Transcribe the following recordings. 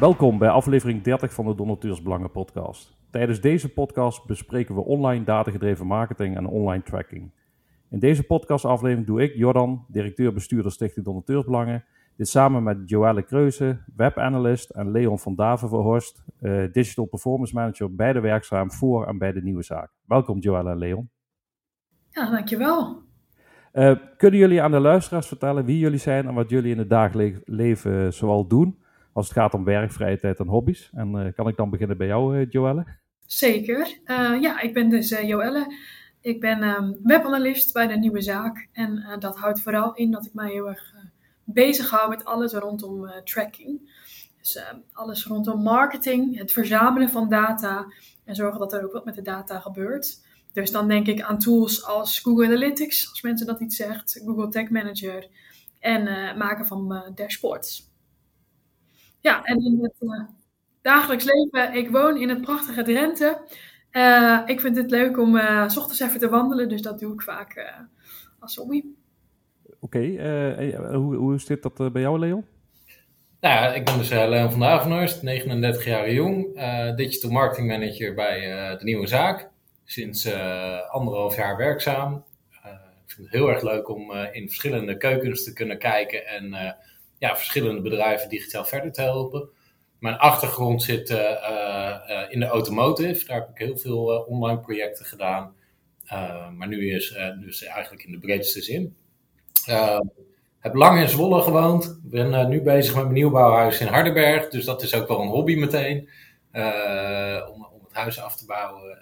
Welkom bij aflevering 30 van de Donateursbelangen podcast. Tijdens deze podcast bespreken we online datagedreven marketing en online tracking. In deze podcastaflevering doe ik, Jordan, directeur-bestuurder Stichting Donateursbelangen, dit samen met Joelle Kreuze, webanalyst en Leon van Davenverhorst, uh, Digital Performance Manager, beide werkzaam voor en bij de nieuwe zaak. Welkom Joelle en Leon. Ja, dankjewel. Uh, kunnen jullie aan de luisteraars vertellen wie jullie zijn en wat jullie in het dagelijks leven zoal doen? Als het gaat om werk, vrije tijd en hobby's. En uh, kan ik dan beginnen bij jou, uh, Joelle? Zeker. ja, ik ben dus Joelle. Ik ben um, webanalist bij de Nieuwe Zaak. En dat houdt vooral in dat ik mij heel erg bezig hou met alles rondom tracking. Dus alles rondom marketing, het verzamelen van data en zorgen dat er ook wat met de data gebeurt. Dus dan denk ik aan tools als Google Analytics, als mensen dat iets zegt, Google Tag Manager en uh, maken van dashboards. Ja, en in het uh, dagelijks leven, ik woon in het prachtige Drenthe. ik vind het leuk om s ochtends even te wandelen, dus dat doe ik vaak als hobby. Oké, okay, hoe, hoe is dit dat bij jou, Leon? Nou ja, ik ben dus Leon van Avenhorst, 39 jaar jong, digital marketing manager bij de Nieuwe Zaak sinds uh, anderhalf jaar werkzaam. Uh, ik vind het heel erg leuk om uh, in verschillende keukens te kunnen kijken en ja, verschillende bedrijven digitaal verder te helpen. Mijn achtergrond zit in de automotive. Daar heb ik heel veel online projecten gedaan. maar nu is dus eigenlijk in de breedste zin. heb lang in Zwolle gewoond. Ben nu bezig met mijn nieuwbouwhuis in Hardenberg. Dus dat is ook wel een hobby meteen. om, om het huis af te bouwen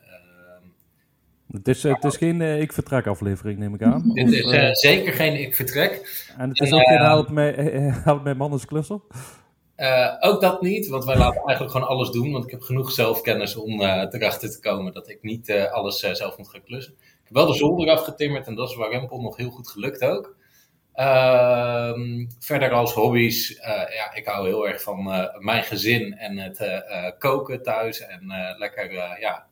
het is, het is geen uh, ik vertrek aflevering, neem ik aan. Dit is uh, zeker geen ik vertrek. En het is en, ook geen help mij, help mij mannens klusser? Uh, ook dat niet, want wij laten eigenlijk gewoon alles doen. Want ik heb genoeg zelfkennis om erachter te komen dat ik niet alles zelf moet gaan klussen. Ik heb wel de zolder afgetimmerd en dat is waar Rempel nog heel goed gelukt ook. Ehm, verder als hobby's, ja, ik hou heel erg van mijn gezin en het koken thuis. En lekker, ja,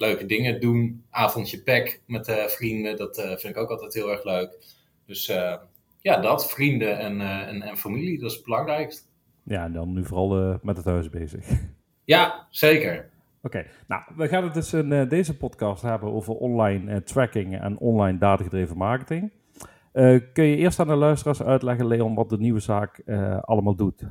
leuke dingen doen. Avondje pack met uh, vrienden, dat uh, vind ik ook altijd heel erg leuk. Dus uh, ja, dat, vrienden en, en, en, familie, dat is het belangrijkste. Ja, en dan nu vooral met het huis bezig. Ja, zeker. Oké, okay. nou, we gaan het dus in deze podcast hebben over online tracking en online datagedreven marketing. kun je eerst aan de luisteraars uitleggen, Leon, wat de nieuwe zaak allemaal doet?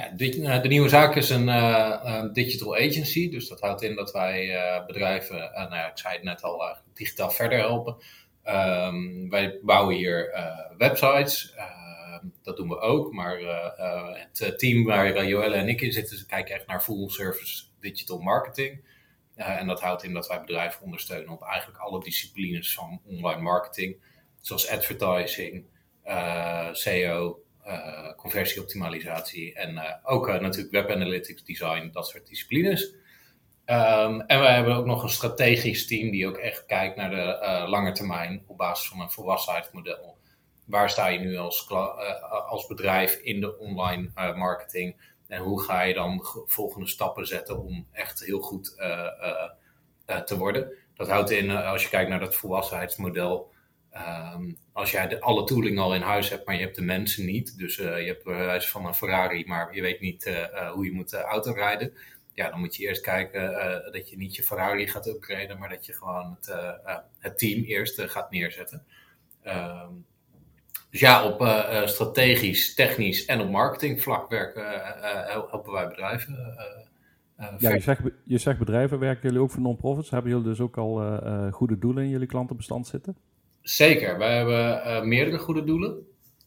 Eh, de nieuwe zaak is een uh, digital agency, dus dat houdt in dat wij uh, bedrijven, nou ja, ik zei het net al, digitaal verder helpen. Um, wij bouwen hier websites, ehm, dat doen we ook, maar het team waar Joelle en ik in zitten, ze kijken echt naar full service digital marketing. en dat houdt in dat wij bedrijven ondersteunen op eigenlijk alle disciplines van online marketing, zoals advertising, SEO, uh, conversieoptimalisatie en uh, ook uh, natuurlijk web analytics, design, dat soort disciplines. Um, en we hebben ook nog een strategisch team die ook echt kijkt naar de lange termijn op basis van een volwassenheidsmodel. Waar sta je nu als, als bedrijf in de online marketing en hoe ga je dan volgende stappen zetten om echt heel goed te worden? Dat houdt in, als je kijkt naar dat volwassenheidsmodel, Um, als jij de, alle tooling al in huis hebt, maar je hebt de mensen niet. Dus uh, je hebt bewijs van een Ferrari, maar je weet niet uh, hoe je moet auto rijden. Ja, dan moet je eerst kijken dat je niet je Ferrari gaat upgraden, maar dat je gewoon het, het team eerst gaat neerzetten. Um, dus ja, op strategisch, technisch en op marketingvlak werken, helpen wij bedrijven. ja, je zegt, je zegt bedrijven, werken jullie ook voor non-profits? Hebben jullie dus ook al goede doelen in jullie klantenbestand zitten? Zeker, wij hebben uh, meerdere goede doelen.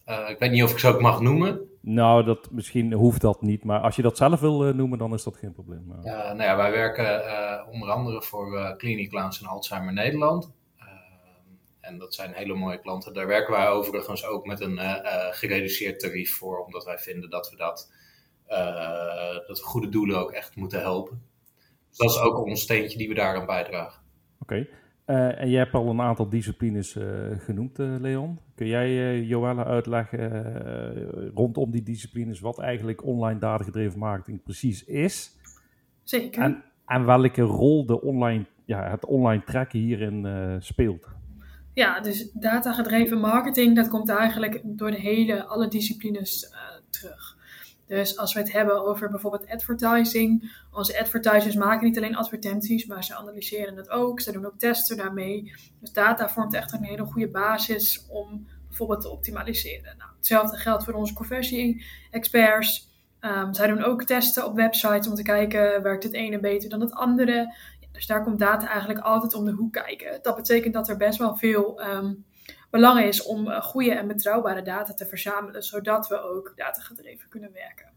Uh, ik weet niet of ik ze ook mag noemen. Nou, dat, misschien hoeft dat niet, maar als je dat zelf wil uh, noemen, dan is dat geen probleem. Uh, nou ja, wij werken onder andere voor Clinic Lounge en Alzheimer Nederland. en dat zijn hele mooie klanten. Daar werken wij overigens ook met een gereduceerd tarief voor, omdat wij vinden dat we dat, dat we goede doelen ook echt moeten helpen. Dus dat is ook ons steentje die we daaraan bijdragen. Oké. Uh, en je hebt al een aantal disciplines uh, genoemd, uh, Leon. Kun jij, Joelle, uitleggen rondom die disciplines wat eigenlijk online datagedreven marketing precies is? Zeker. En, en welke rol de online, ja, het online tracken hierin speelt? Ja, dus datagedreven marketing, dat komt eigenlijk door de hele, alle disciplines terug. Dus als we het hebben over bijvoorbeeld advertising, onze advertisers maken niet alleen advertenties, maar ze analyseren het ook. Ze doen ook testen daarmee. Dus data vormt echt een hele goede basis om bijvoorbeeld te optimaliseren. Nou, hetzelfde geldt voor onze conversie-experts. Um, zij doen ook testen op websites om te kijken, werkt het ene beter dan het andere? dus daar komt data eigenlijk altijd om de hoek kijken. Dat betekent dat er best wel veel um, belang is om uh, goede en betrouwbare data te verzamelen, zodat we ook datagedreven kunnen werken.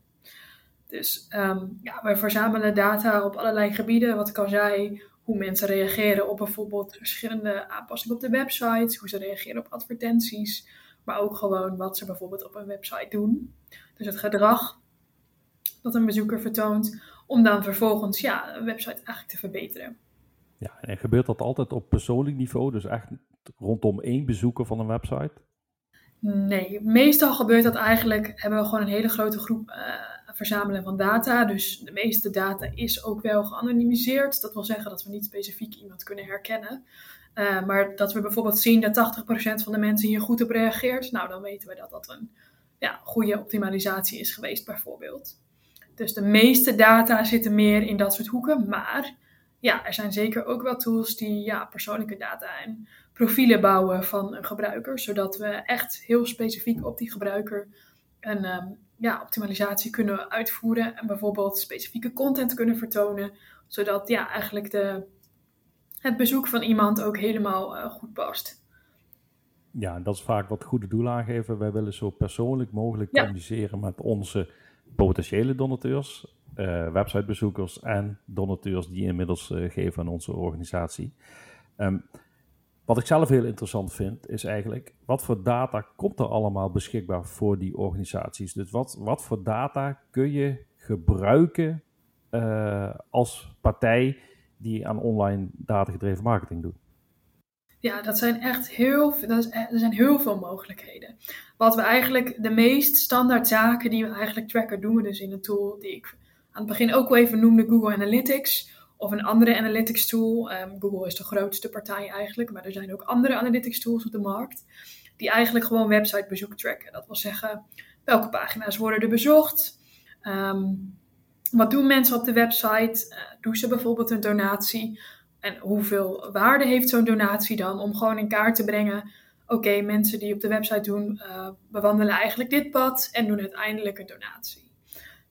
Dus um, ja, we verzamelen data op allerlei gebieden, wat al zei, hoe mensen reageren op bijvoorbeeld verschillende aanpassingen op de website, hoe ze reageren op advertenties, maar ook gewoon wat ze bijvoorbeeld op een website doen. Dus het gedrag dat een bezoeker vertoont, om dan vervolgens ja, een website eigenlijk te verbeteren. Ja, en gebeurt dat altijd op persoonlijk niveau, dus echt rondom één bezoeker van een website? Nee, meestal gebeurt dat eigenlijk, hebben we gewoon een hele grote groep uh, verzamelen van data. Dus de meeste data is ook wel geanonimiseerd. Dat wil zeggen dat we niet specifiek iemand kunnen herkennen. Uh, maar dat we bijvoorbeeld zien dat 80% van de mensen hier goed op reageert. Nou, dan weten we dat dat een ja, goede optimalisatie is geweest bijvoorbeeld. Dus de meeste data zitten meer in dat soort hoeken. Maar ja, er zijn zeker ook wel tools die ja, persoonlijke data en profielen bouwen van een gebruiker. Zodat we echt heel specifiek op die gebruiker een um, ja, optimalisatie kunnen uitvoeren. En bijvoorbeeld specifieke content kunnen vertonen. Zodat ja, eigenlijk de, het bezoek van iemand ook helemaal uh, goed past. Ja, dat is vaak wat goede doelen aangeven. Wij willen zo persoonlijk mogelijk ja. communiceren met onze potentiële donateurs, websitebezoekers en donateurs die inmiddels uh, geven aan onze organisatie. Um, wat ik zelf heel interessant vind, is eigenlijk wat voor data komt er allemaal beschikbaar voor die organisaties? Dus wat, wat voor data kun je gebruiken uh, als partij die aan online datagedreven marketing doet? Ja, dat zijn echt heel, dat is, er zijn heel veel mogelijkheden. Wat we eigenlijk, de meest standaard zaken die we eigenlijk tracken, doen we dus in een tool die ik aan het begin ook wel even noemde, Google Analytics. Of een andere analytics tool. Um, Google is de grootste partij eigenlijk, maar er zijn ook andere analytics tools op de markt. Die eigenlijk gewoon websitebezoek tracken. Dat wil zeggen, welke pagina's worden er bezocht? Um, wat doen mensen op de website? Uh, doen ze bijvoorbeeld een donatie? En hoeveel waarde heeft zo'n donatie dan? Om gewoon in kaart te brengen. Oké, mensen die op de website doen, uh, bewandelen eigenlijk dit pad en doen uiteindelijk een donatie.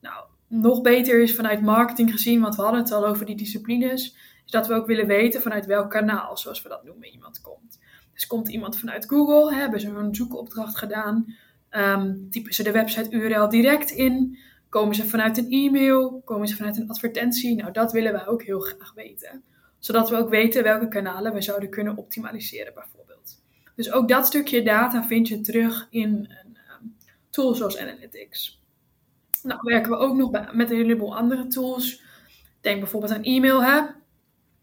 Nou, nog beter is vanuit marketing gezien, want we hadden het al over die disciplines, is dat we ook willen weten vanuit welk kanaal, zoals we dat noemen, iemand komt. Dus komt iemand vanuit Google, hebben ze een zoekopdracht gedaan, um, typen ze de website URL direct in, komen ze vanuit een e-mail, komen ze vanuit een advertentie. Nou, dat willen wij ook heel graag weten, zodat we ook weten welke kanalen we zouden kunnen optimaliseren bijvoorbeeld. Dus ook dat stukje data vind je terug in een um, tool zoals Analytics. Nou werken we ook nog met een heleboel andere tools. Denk bijvoorbeeld aan e-mail. Er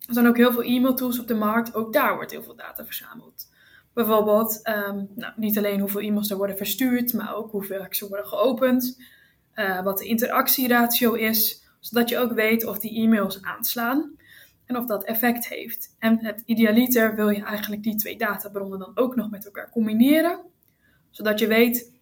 zijn ook heel veel e-mail tools op de markt. Ook daar wordt heel veel data verzameld. Bijvoorbeeld um, nou, niet alleen hoeveel e-mails er worden verstuurd, maar ook hoeveel ze worden geopend. Uh, wat de interactieratio is, zodat je ook weet of die e-mails aanslaan en of dat effect heeft. En het idealiter wil je eigenlijk die twee databronnen dan ook nog met elkaar combineren, zodat je weet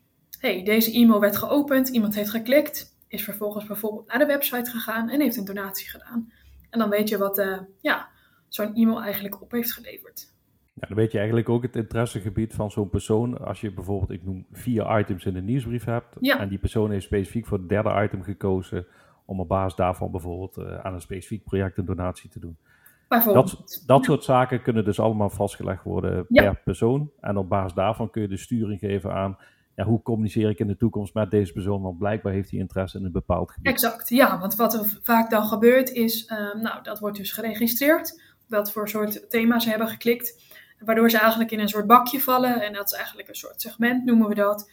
hey, deze e-mail werd geopend, iemand heeft geklikt, is vervolgens bijvoorbeeld naar de website gegaan en heeft een donatie gedaan. En dan weet je wat uh, ja, zo'n e-mail eigenlijk op heeft geleverd. Ja, dan weet je eigenlijk ook het interessegebied van zo'n persoon. Als je bijvoorbeeld, ik noem vier items in de nieuwsbrief hebt. Ja. En die persoon heeft specifiek voor het derde item gekozen. Om op basis daarvan bijvoorbeeld uh, aan een specifiek project een donatie te doen. Dat, dat soort zaken kunnen dus allemaal vastgelegd worden ja. per persoon. En op basis daarvan kun je de sturing geven aan hoe communiceer ik in de toekomst met deze persoon? Want blijkbaar heeft hij interesse in een bepaald gebied. Exact, ja. Want wat er vaak dan gebeurt is, um, nou, dat wordt dus geregistreerd. Wat voor soort thema's hebben geklikt. Waardoor ze eigenlijk in een soort bakje vallen. En dat is eigenlijk een soort segment, noemen we dat.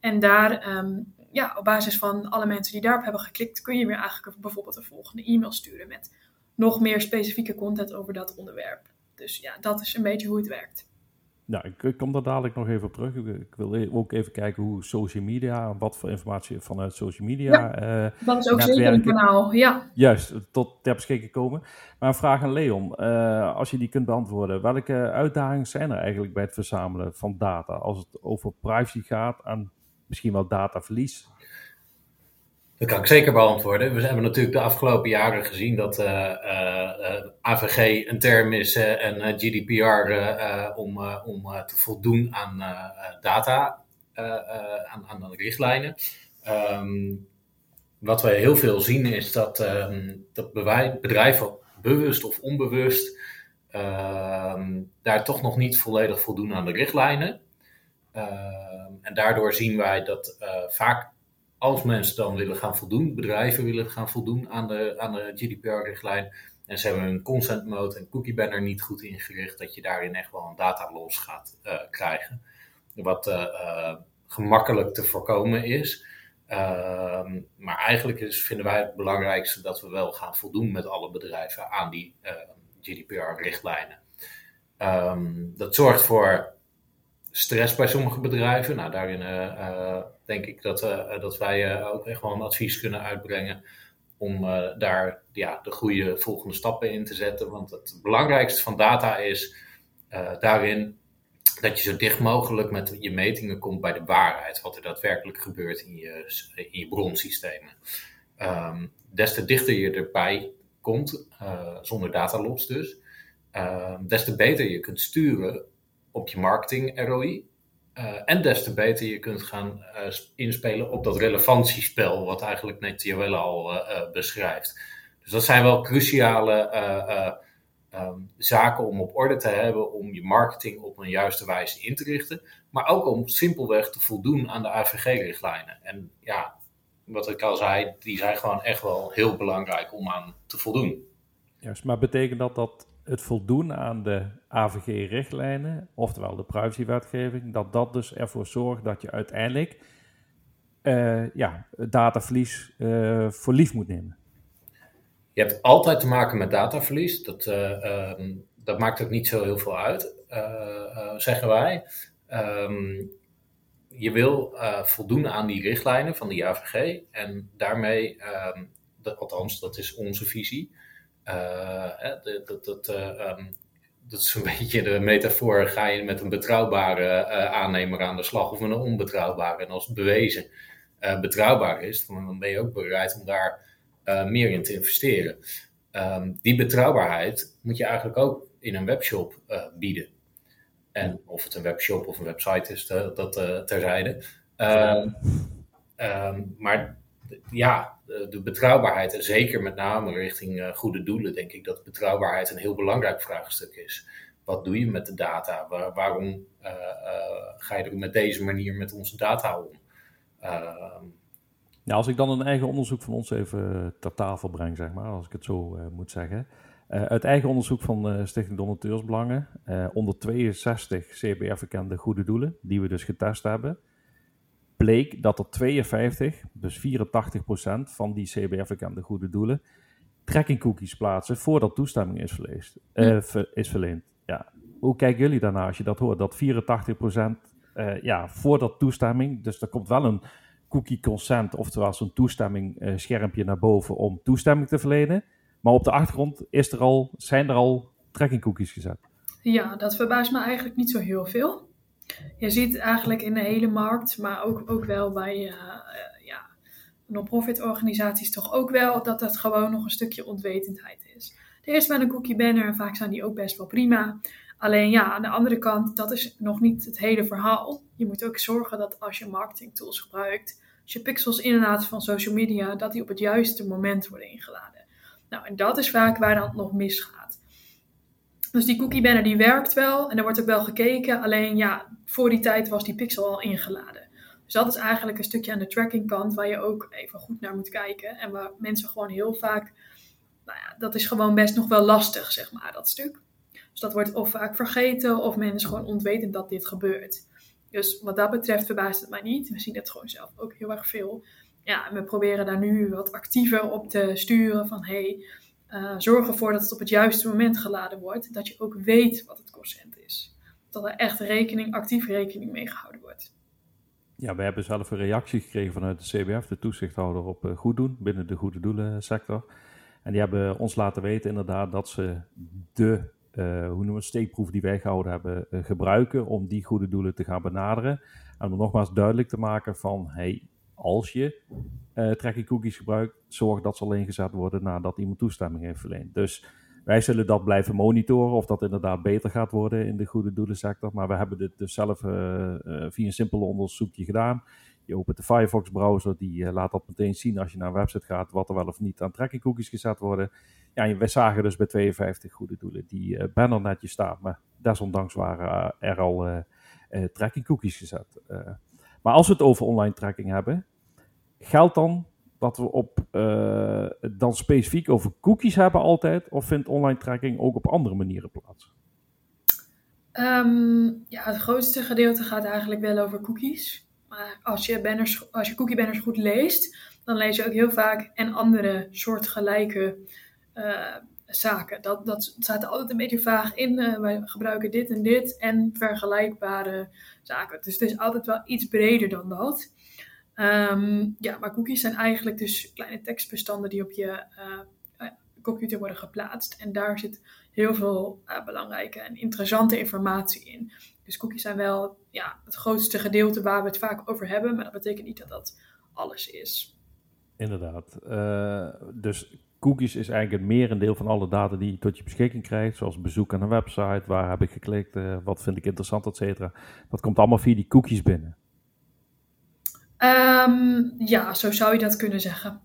En daar, um, ja, op basis van alle mensen die daarop hebben geklikt, kun je weer eigenlijk bijvoorbeeld een volgende e-mail sturen met nog meer specifieke content over dat onderwerp. Dus ja, dat is een beetje hoe het werkt. Nou, ik, ik, kom daar dadelijk nog even op terug. Ik, wil e- ook even kijken hoe social media, wat voor informatie vanuit social media. Ja, uh, dat is ook zeker een kanaal, ja. Juist, tot ter beschikking komen. Maar een vraag aan Leon, uh, als je die kunt beantwoorden. Welke uitdagingen zijn er eigenlijk bij het verzamelen van data? Als het over privacy gaat en misschien wel dataverlies? Dat kan ik zeker beantwoorden. We hebben natuurlijk de afgelopen jaren gezien dat uh, uh, AVG een term is en GDPR om, om te voldoen aan data, aan, aan de richtlijnen. Um, wat we heel veel zien is dat, um, dat bedrijven bewust of onbewust ehm, daar toch nog niet volledig voldoen aan de richtlijnen. en daardoor zien wij dat vaak als mensen dan willen gaan voldoen, bedrijven willen gaan voldoen aan de, aan de GDPR-richtlijn, en ze hebben een consent mode en cookie banner niet goed ingericht, dat je daarin echt wel een data los gaat uh, krijgen. Wat uh, gemakkelijk te voorkomen is. Ehm, maar eigenlijk is, vinden wij het belangrijkste dat we wel gaan voldoen met alle bedrijven aan die GDPR-richtlijnen. Um, dat zorgt voor stress bij sommige bedrijven. Nou, daarin denk ik dat, uh, dat wij ook echt wel een advies kunnen uitbrengen om daar ja, de goede volgende stappen in te zetten. Want het belangrijkste van data is daarin dat je zo dicht mogelijk met je metingen komt bij de waarheid, wat er daadwerkelijk gebeurt in je, in je bronsystemen. Um, des te dichter je erbij komt, zonder datalos dus, ehm, des te beter je kunt sturen op je marketing ROI. Uh, en des te beter je kunt gaan uh, inspelen op dat relevantiespel, wat eigenlijk net Joelle al uh, beschrijft. Dus dat zijn wel cruciale um, zaken om op orde te hebben, om je marketing op een juiste wijze in te richten, maar ook om simpelweg te voldoen aan de AVG-richtlijnen. En ja, wat ik al zei, die zijn gewoon echt wel heel belangrijk om aan te voldoen. Juist, maar betekent dat dat het voldoen aan de AVG-richtlijnen, oftewel de privacywetgeving, dat dat dus ervoor zorgt dat je uiteindelijk uh, ja, dataverlies uh, voor lief moet nemen. Je hebt altijd te maken met dataverlies. Dat, uh, um, dat maakt ook niet zo heel veel uit, zeggen wij. Um, je wil voldoen aan die richtlijnen van de AVG en daarmee, dat, althans, dat is onze visie. Uh, dat, uh, um, dat is een beetje de metafoor. Ga je met een betrouwbare uh, aannemer aan de slag of met een onbetrouwbare? En als het bewezen betrouwbaar is, dan ben je ook bereid om daar meer in te investeren. Um, die betrouwbaarheid moet je eigenlijk ook in een webshop bieden. En of het een webshop of een website is, dat terzijde. Um, maar ja, de, betrouwbaarheid, en zeker met name richting uh, goede doelen, denk ik dat betrouwbaarheid een heel belangrijk vraagstuk is. Wat doe je met de data? waarom uh, ga je er met deze manier met onze data om? Ehm, nou, als ik dan een eigen onderzoek van ons even ter tafel breng, zeg maar, als ik het zo moet zeggen. uit eigen onderzoek van Stichting Donateursbelangen, onder 62 CBR-verkende goede doelen, die we dus getest hebben, bleek dat er 52, dus 84% van die CBR-verkende goede doelen, tracking cookies plaatsen voordat toestemming is, verleend. Uh, is verleend. Ja. Hoe kijken jullie daarna als je dat hoort? Dat 84% uh, eh, ja, voordat toestemming, dus er komt wel een cookie consent, oftewel zo'n toestemming uh, schermpje naar boven om toestemming te verlenen. Maar op de achtergrond is er al, zijn er al tracking cookies gezet. Ja, dat verbaast me eigenlijk niet zo heel veel. Je ziet eigenlijk in de hele markt, maar ook, ook wel bij uh, ja, non-profit organisaties toch ook wel dat dat gewoon nog een stukje onwetendheid is. Er is wel een cookie banner en vaak zijn die ook best wel prima. Alleen ja, aan de andere kant, dat is nog niet het hele verhaal. Je moet ook zorgen dat als je marketing tools gebruikt, als je pixels inlaat van social media, dat die op het juiste moment worden ingeladen. Nou, en dat is vaak waar dan nog misgaat. Dus die cookie banner die werkt wel en er wordt ook wel gekeken. Alleen ja, voor die tijd was die pixel al ingeladen. Dus dat is eigenlijk een stukje aan de tracking kant waar je ook even goed naar moet kijken. En waar mensen gewoon heel vaak, nou ja, dat is gewoon best nog wel lastig, zeg maar, dat stuk. Dus dat wordt of vaak vergeten of men is gewoon ontwetend dat dit gebeurt. Dus wat dat betreft verbaast het mij niet. We zien het gewoon zelf ook heel erg veel. Ja, en we proberen daar nu wat actiever op te sturen van hey, uh, zorg ervoor dat het op het juiste moment geladen wordt. Dat je ook weet wat het consent is. Dat er echt rekening, actief rekening mee gehouden wordt. Ja, we hebben zelf een reactie gekregen vanuit de CBF, de toezichthouder op uh, goed doen binnen de goede doelen sector. En die hebben ons laten weten inderdaad dat ze de uh, hoe noemen we, steekproef die wij gehouden hebben gebruiken om die goede doelen te gaan benaderen. En om nogmaals duidelijk te maken van, hey, als je uh, tracking cookies gebruikt, zorg dat ze alleen gezet worden nadat iemand toestemming heeft verleend. Dus wij zullen dat blijven monitoren of dat inderdaad beter gaat worden in de goede doelensector. Maar we hebben dit dus zelf uh, via een simpel onderzoekje gedaan. Je opent de Firefox browser, die laat dat meteen zien als je naar een website gaat, wat er wel of niet aan tracking cookies gezet worden. Ja, wij zagen dus bij 52 goede doelen die banner netjes staan, maar desondanks waren er al tracking cookies gezet. Maar als we het over online tracking hebben, geldt dan dat we op, uh, dan specifiek over cookies hebben altijd? Of vindt online tracking ook op andere manieren plaats? Um, ja, het grootste gedeelte gaat eigenlijk wel over cookies. Maar als je, banners, als je cookie banners goed leest, dan lees je ook heel vaak en andere soortgelijke uh, zaken. Dat, dat staat er altijd een beetje vaag in. Uh, wij gebruiken dit en dit en vergelijkbare zaken. Dus het is altijd wel iets breder dan dat. Um, ja, maar cookies zijn eigenlijk dus kleine tekstbestanden die op je uh, computer worden geplaatst. En daar zit heel veel belangrijke en interessante informatie in. Dus cookies zijn wel ja, het grootste gedeelte waar we het vaak over hebben, maar dat betekent niet dat dat alles is. Inderdaad. Dus cookies is eigenlijk het merendeel van alle data die je tot je beschikking krijgt, zoals bezoek aan een website, waar heb ik geklikt, wat vind ik interessant, et cetera. Dat komt allemaal via die cookies binnen. Um, ja, zo zou je dat kunnen zeggen.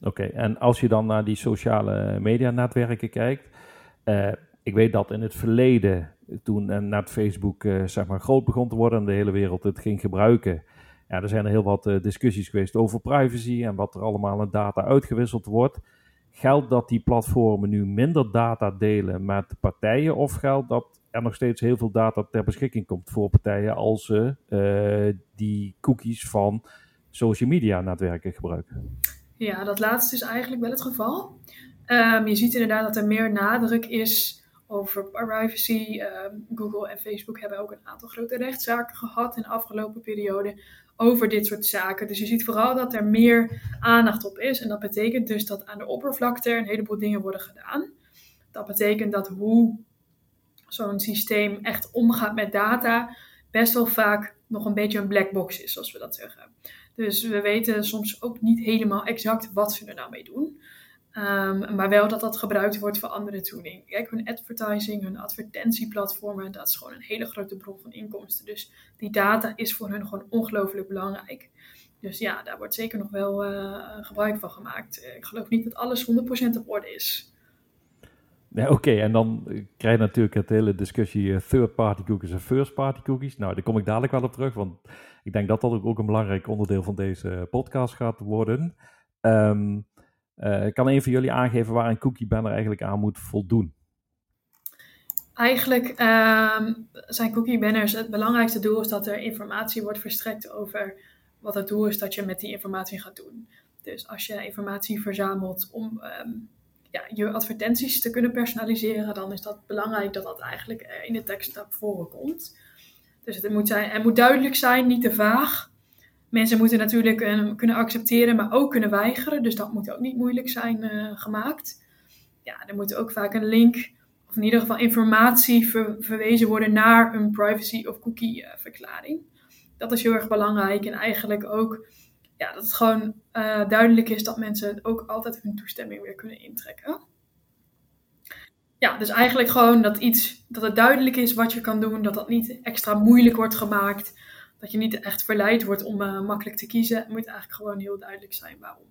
Oké, en als je dan naar die sociale media netwerken kijkt. Uh, ik weet dat in het verleden, toen uh, net Facebook uh, zeg maar groot begon te worden en de hele wereld het ging gebruiken. Ja, er zijn er heel wat discussies geweest over privacy en wat er allemaal aan data uitgewisseld wordt. Geldt dat die platformen nu minder data delen met partijen of geldt dat er nog steeds heel veel data ter beschikking komt voor partijen als ze uh, die cookies van social media netwerken gebruiken. Ja, dat laatste is eigenlijk wel het geval. Um, je ziet inderdaad dat er meer nadruk is over privacy. Um, Google en Facebook hebben ook een aantal grote rechtszaken gehad in de afgelopen periode over dit soort zaken. Dus je ziet vooral dat er meer aandacht op is. En dat betekent dus dat aan de oppervlakte een heleboel dingen worden gedaan. Dat betekent dat hoe zo'n systeem echt omgaat met data, best wel vaak nog een beetje een black box is, zoals we dat zeggen. Dus we weten soms ook niet helemaal exact wat ze er nou mee doen. Um, maar wel dat dat gebruikt wordt voor andere tooling. Kijk, hun advertising, hun advertentieplatformen, dat is gewoon een hele grote bron van inkomsten. Dus die data is voor hun gewoon ongelooflijk belangrijk. Dus ja, daar wordt zeker nog wel uh, gebruik van gemaakt. Ik geloof niet dat alles 100% op orde is. Oké, en dan krijg je natuurlijk het hele discussie eh, third-party cookies en first-party cookies. Nou, daar kom ik dadelijk wel op terug, want ik denk dat dat ook een belangrijk onderdeel van deze podcast gaat worden. Um, uh, kan een van jullie aangeven waar een cookie banner eigenlijk aan moet voldoen? Eigenlijk um, zijn cookie banners het belangrijkste doel is dat er informatie wordt verstrekt over wat het doel is dat je met die informatie gaat doen. Dus als je informatie verzamelt om um, ja, je advertenties te kunnen personaliseren, dan is dat belangrijk dat dat eigenlijk in de tekst naar voren komt. Dus het moet, zijn, het moet duidelijk zijn, niet te vaag. Mensen moeten natuurlijk uh, kunnen accepteren, maar ook kunnen weigeren. Dus dat moet ook niet moeilijk zijn uh, gemaakt. Ja, er moet ook vaak een link, of in ieder geval informatie ver, verwezen worden naar een privacy of cookie uh, verklaring. Dat is heel erg belangrijk. En eigenlijk ook ja, dat het gewoon duidelijk is dat mensen ook altijd hun toestemming weer kunnen intrekken ja, dus eigenlijk gewoon dat iets, dat het duidelijk is wat je kan doen, dat dat niet extra moeilijk wordt gemaakt, dat je niet echt verleid wordt om uh, makkelijk te kiezen. Moet eigenlijk gewoon heel duidelijk zijn waarom.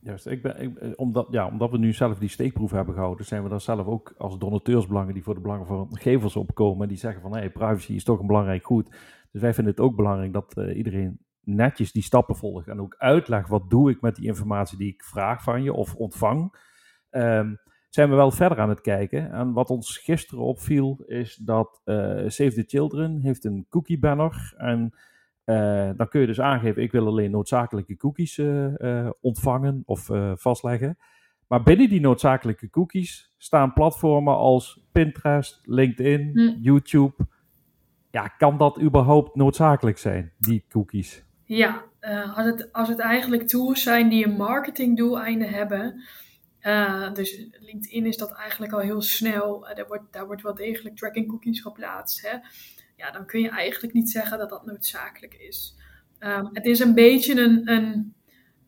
Juist, ik ben, eh, omdat, ja, omdat we nu zelf die steekproef hebben gehouden, zijn we daar zelf ook als donateursbelangen die voor de belangen van gevers opkomen, die zeggen van hé, hey, privacy is toch een belangrijk goed. Dus wij vinden het ook belangrijk dat uh, iedereen netjes die stappen volgt en ook uitlegt wat doe ik met die informatie die ik vraag van je of ontvang. Um, zijn we wel verder aan het kijken. En wat ons gisteren opviel is dat uh, Save the Children heeft een cookie banner. En uh, dan kun je dus aangeven, ik wil alleen noodzakelijke cookies uh, ontvangen of vastleggen. Maar binnen die noodzakelijke cookies staan platformen als Pinterest, LinkedIn, hm. YouTube. Ja, kan dat überhaupt noodzakelijk zijn, die cookies? Ja, als, het, als het eigenlijk tools zijn die een marketingdoeleinden hebben, uh, dus LinkedIn is dat eigenlijk al heel snel. Uh, daar, wordt, daar wordt wel degelijk tracking cookies geplaatst. Hè? Ja, dan kun je eigenlijk niet zeggen dat dat noodzakelijk is. Ehm, het is een beetje een, een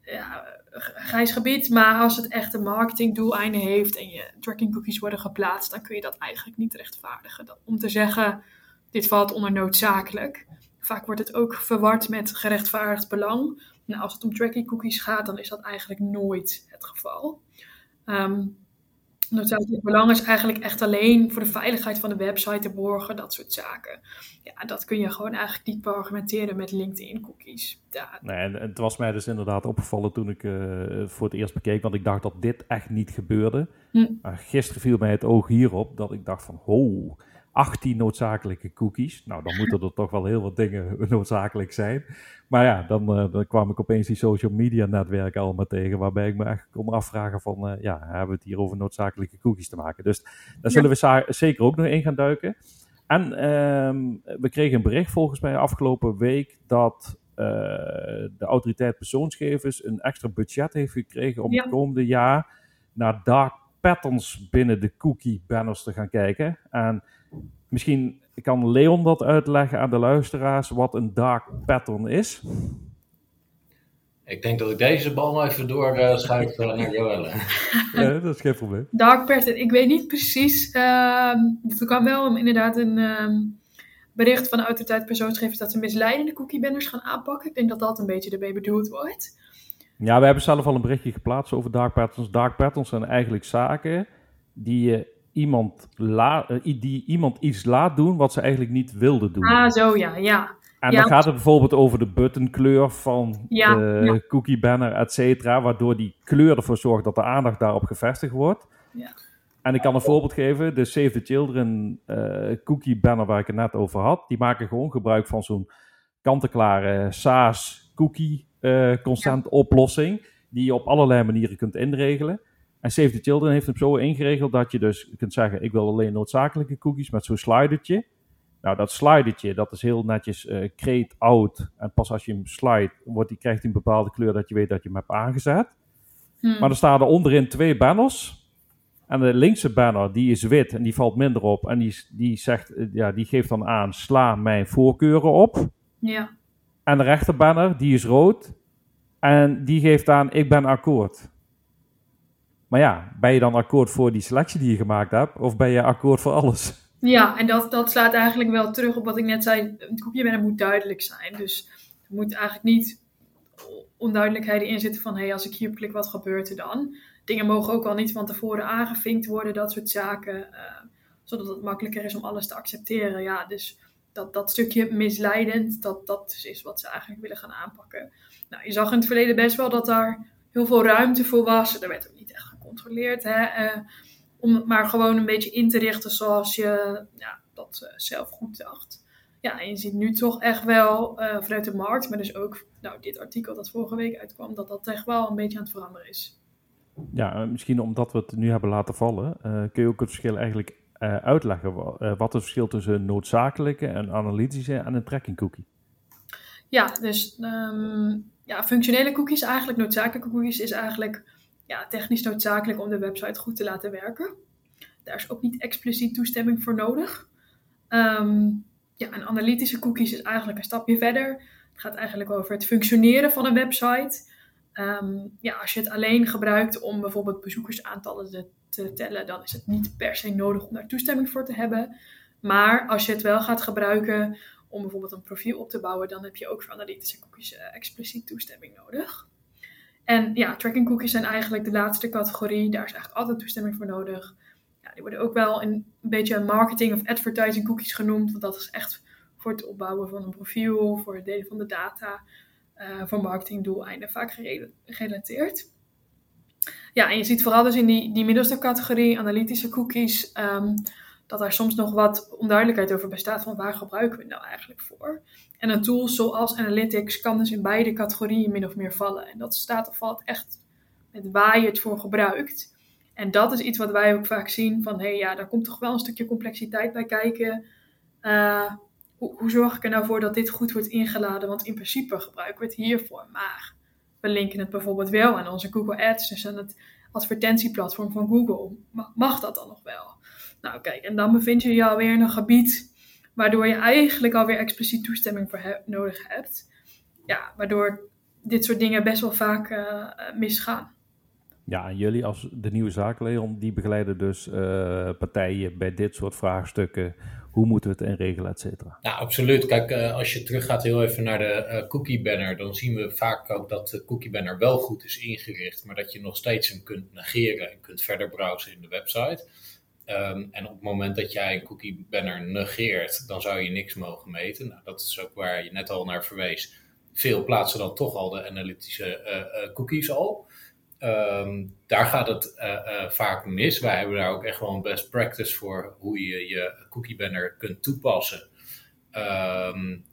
ja, grijs gebied, maar als het echt een marketingdoeleinde heeft en je tracking cookies worden geplaatst, dan kun je dat eigenlijk niet rechtvaardigen. om te zeggen, dit valt onder noodzakelijk. Vaak wordt het ook verward met gerechtvaardigd belang. Nou, als het om tracking cookies gaat, dan is dat eigenlijk nooit het geval. Um, noodzakelijk belang is eigenlijk echt alleen voor de veiligheid van de website te borgen, dat soort zaken. Ja, dat kun je gewoon eigenlijk niet argumenteren met LinkedIn cookies. Ja. Nee, en het was mij dus inderdaad opgevallen toen ik uh, voor het eerst bekeek, want ik dacht dat dit echt niet gebeurde. Hm. Maar gisteren viel mij het oog hierop dat ik dacht van, ho, 18 noodzakelijke cookies. Nou, dan moeten er toch wel heel wat dingen noodzakelijk zijn. Maar ja, dan, uh, dan kwam ik opeens die social media netwerken allemaal tegen, waarbij ik me echt kon afvragen van, uh, ja, hebben we het hier over noodzakelijke cookies te maken? Dus daar zullen we zeker ook nog in gaan duiken. En uh, we kregen een bericht volgens mij afgelopen week dat uh, de autoriteit persoonsgevers een extra budget heeft gekregen om het komende jaar naar dark patterns binnen de cookie banners te gaan kijken. En Misschien kan Leon dat uitleggen aan de luisteraars wat een dark pattern is. Ik denk dat ik deze bal even doorschuif uh, naar Joelle. ja, dat is geen probleem. Dark pattern, ik weet niet precies. Uh, er kan wel inderdaad een ehm, bericht van de autoriteit persoonsgevers dat ze misleidende cookie banners gaan aanpakken. Ik denk dat dat een beetje ermee bedoeld wordt. Ja, we hebben zelf al een berichtje geplaatst over dark patterns. Dark patterns zijn eigenlijk zaken die je iemand, la, eh, die iemand iets laat doen wat ze eigenlijk niet wilde doen. Ah, zo ja, ja. En dan gaat het bijvoorbeeld over de buttonkleur van de cookie banner, et cetera, waardoor die kleur ervoor zorgt dat de aandacht daarop gevestigd wordt. Ja. En ik kan een voorbeeld geven, de Save the Children uh, cookie banner waar ik het net over had, die maken gewoon gebruik van zo'n kant-en-klare SaaS cookie uh, consent oplossing, die je op allerlei manieren kunt inregelen. En Save the Children heeft hem zo ingeregeld dat je dus kunt zeggen: Ik wil alleen noodzakelijke cookies met zo'n slidertje. Nou, dat slidertje, dat is heel netjes uh, create out. En pas als je hem slide, wordt die, krijgt hij een bepaalde kleur dat je weet dat je hem hebt aangezet. Hmm. Maar er staan er onderin twee banners. En de linkse banner, die is wit en die valt minder op. En die, die, zegt, eh, ja, die geeft dan aan, sla mijn voorkeuren op. Ja. En de rechterbanner, die is rood. En die geeft aan, ik ben akkoord. Maar ja, ben je dan akkoord voor die selectie die je gemaakt hebt? Of ben je akkoord voor alles? Ja, en dat, dat slaat eigenlijk wel terug op wat ik net zei. Het kopje moet duidelijk zijn. Dus er moet eigenlijk niet onduidelijkheden in zitten van... hé, hey, als ik hier klik, wat gebeurt er dan? Dingen mogen ook al niet van tevoren aangevinkt worden, dat soort zaken. Uh, zodat het makkelijker is om alles te accepteren. Ja, dus dat, dat stukje misleidend, dat, dat is wat ze eigenlijk willen gaan aanpakken. Nou, je zag in het verleden best wel dat daar heel veel ruimte voor was. Er werd gecontroleerd. Hè? Uh, om het maar gewoon een beetje in te richten zoals je ja, dat uh, zelf goed dacht. Ja, en je ziet nu toch echt wel uh, vanuit de markt, maar dus ook nou, dit artikel dat vorige week uitkwam, dat dat echt wel een beetje aan het veranderen is. Ja, misschien omdat we het nu hebben laten vallen, kun je ook het verschil eigenlijk uitleggen. wat het verschil tussen noodzakelijke en analytische en een tracking cookie? Ja, dus um, ja, functionele cookies, eigenlijk noodzakelijke cookies, is eigenlijk ja, technisch noodzakelijk om de website goed te laten werken. Daar is ook niet expliciet toestemming voor nodig. Um, ja, een analytische cookies is eigenlijk een stapje verder. Het gaat eigenlijk over het functioneren van een website. Um, ja, als je het alleen gebruikt om bijvoorbeeld bezoekersaantallen te, te tellen, dan is het niet per se nodig om daar toestemming voor te hebben. Maar als je het wel gaat gebruiken om bijvoorbeeld een profiel op te bouwen, dan heb je ook voor analytische cookies uh, expliciet toestemming nodig. En ja, tracking cookies zijn eigenlijk de laatste categorie. Daar is eigenlijk altijd toestemming voor nodig. Ja, die worden ook wel een, beetje marketing of advertising cookies genoemd. Want dat is echt voor het opbouwen van een profiel, voor het delen van de data, uh, voor marketingdoeleinden vaak gerelateerd. Ja, en je ziet vooral dus in die, die middelste categorie, analytische cookies, um, dat er soms nog wat onduidelijkheid over bestaat van waar gebruiken we het nou eigenlijk voor. En een tool zoals Analytics kan dus in beide categorieën min of meer vallen. En dat staat of valt echt met waar je het voor gebruikt. En dat is iets wat wij ook vaak zien van, hé hey, ja, daar komt toch wel een stukje complexiteit bij kijken. Hoe, hoe, zorg ik er nou voor dat dit goed wordt ingeladen? Want in principe gebruiken we het hiervoor. Maar we linken het bijvoorbeeld wel aan onze Google Ads, dus aan het advertentieplatform van Google. Mag dat dan nog wel? Nou kijk, en dan bevind je je alweer in een gebied waardoor je eigenlijk alweer expliciet toestemming voor nodig hebt. ja, waardoor dit soort dingen best wel vaak misgaan. Ja, en jullie als de nieuwe zaak, Leon, die begeleiden dus partijen bij dit soort vraagstukken hoe moeten we het inregelen, et cetera. Ja, absoluut. Kijk, uh, als je teruggaat heel even naar de uh, cookie banner, dan zien we vaak ook dat de cookie banner wel goed is ingericht, maar dat je nog steeds hem kunt negeren en kunt verder browsen in de website. Um, en op het moment dat jij een cookie banner negeert, dan zou je niks mogen meten. Nou, dat is ook waar je net al naar verwees. Veel plaatsen dan toch al de analytische uh, cookies al. Um, daar gaat het uh, vaak mis. Wij hebben daar ook echt wel een best practice voor hoe je je cookie banner kunt toepassen. Um,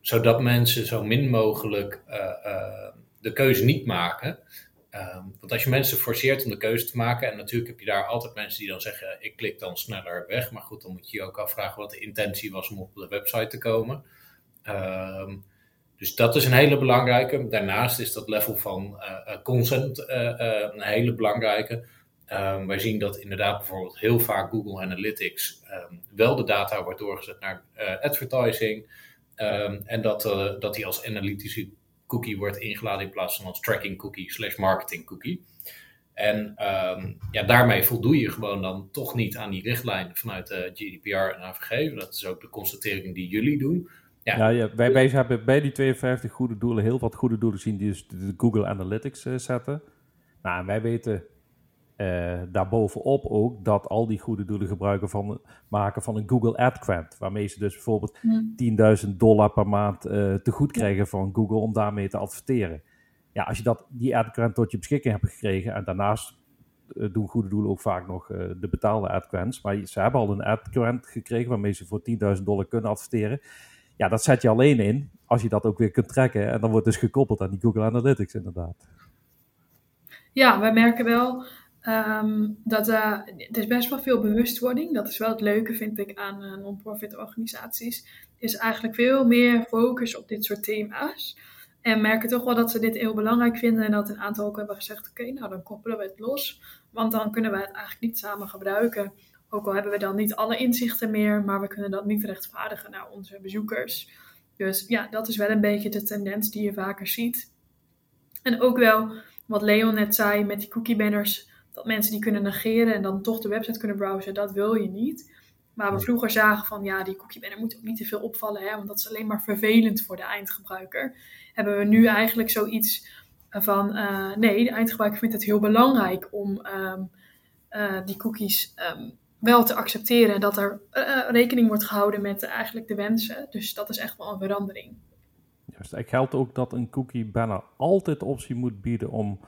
zodat mensen zo min mogelijk de keuze niet maken. Um, want als je mensen forceert om de keuze te maken, en natuurlijk heb je daar altijd mensen die dan zeggen: ik klik dan sneller weg. Maar goed, dan moet je je ook afvragen wat de intentie was om op de website te komen. Um, dus dat is een hele belangrijke. Daarnaast is dat level van uh, consent uh, een hele belangrijke. Um, wij zien dat inderdaad bijvoorbeeld heel vaak Google Analytics wel de data wordt doorgezet naar advertising. En dat, dat die als analytische cookie wordt ingeladen in plaats van als tracking cookie slash marketing cookie. En ja, daarmee voldoe je gewoon dan toch niet aan die richtlijnen vanuit de GDPR en AVG. Dat is ook de constatering die jullie doen. Ja, ja, wij, hebben bij die 52 goede doelen heel wat goede doelen zien die dus de Google Analytics uh, zetten. Nou, en wij weten uh, daarbovenop ook dat al die goede doelen gebruiken van, maken van een Google Ad Grant. Waarmee ze dus bijvoorbeeld 10.000 dollar per maand uh, te goed krijgen van Google om daarmee te adverteren. Ja, als je dat, die Ad Grant tot je beschikking hebt gekregen en daarnaast doen goede doelen ook vaak nog de betaalde ad grants. Maar ze hebben al een ad grant gekregen waarmee ze voor 10.000 dollar kunnen adverteren. Ja, dat zet je alleen in als je dat ook weer kunt trekken. En dan wordt dus gekoppeld aan die Google Analytics inderdaad. Ja, wij merken wel um, dat uh, er is best wel veel bewustwording. Dat is wel het leuke, vind ik, aan uh, non-profit organisaties. Is eigenlijk veel meer focus op dit soort thema's. En merken toch wel dat ze dit heel belangrijk vinden. En dat een aantal ook hebben gezegd: oké, nou dan koppelen we het los. Want dan kunnen we het eigenlijk niet samen gebruiken. Ook al hebben we dan niet alle inzichten meer, maar we kunnen dat niet rechtvaardigen naar onze bezoekers. Dus ja, dat is wel een beetje de tendens die je vaker ziet. En ook wel wat Leon net zei met die cookie banners, dat mensen die kunnen negeren en dan toch de website kunnen browsen, dat wil je niet. Maar we vroeger zagen van ja, die cookie banner moet ook niet te veel opvallen, hè, want dat is alleen maar vervelend voor de eindgebruiker. Hebben we nu eigenlijk zoiets van uh, nee, de eindgebruiker vindt het heel belangrijk om um, uh, die cookies um, wel te accepteren dat er uh, rekening wordt gehouden met eigenlijk de wensen. Dus dat is echt wel een verandering. Juist, ik geldt ook dat een cookie banner altijd de optie moet bieden om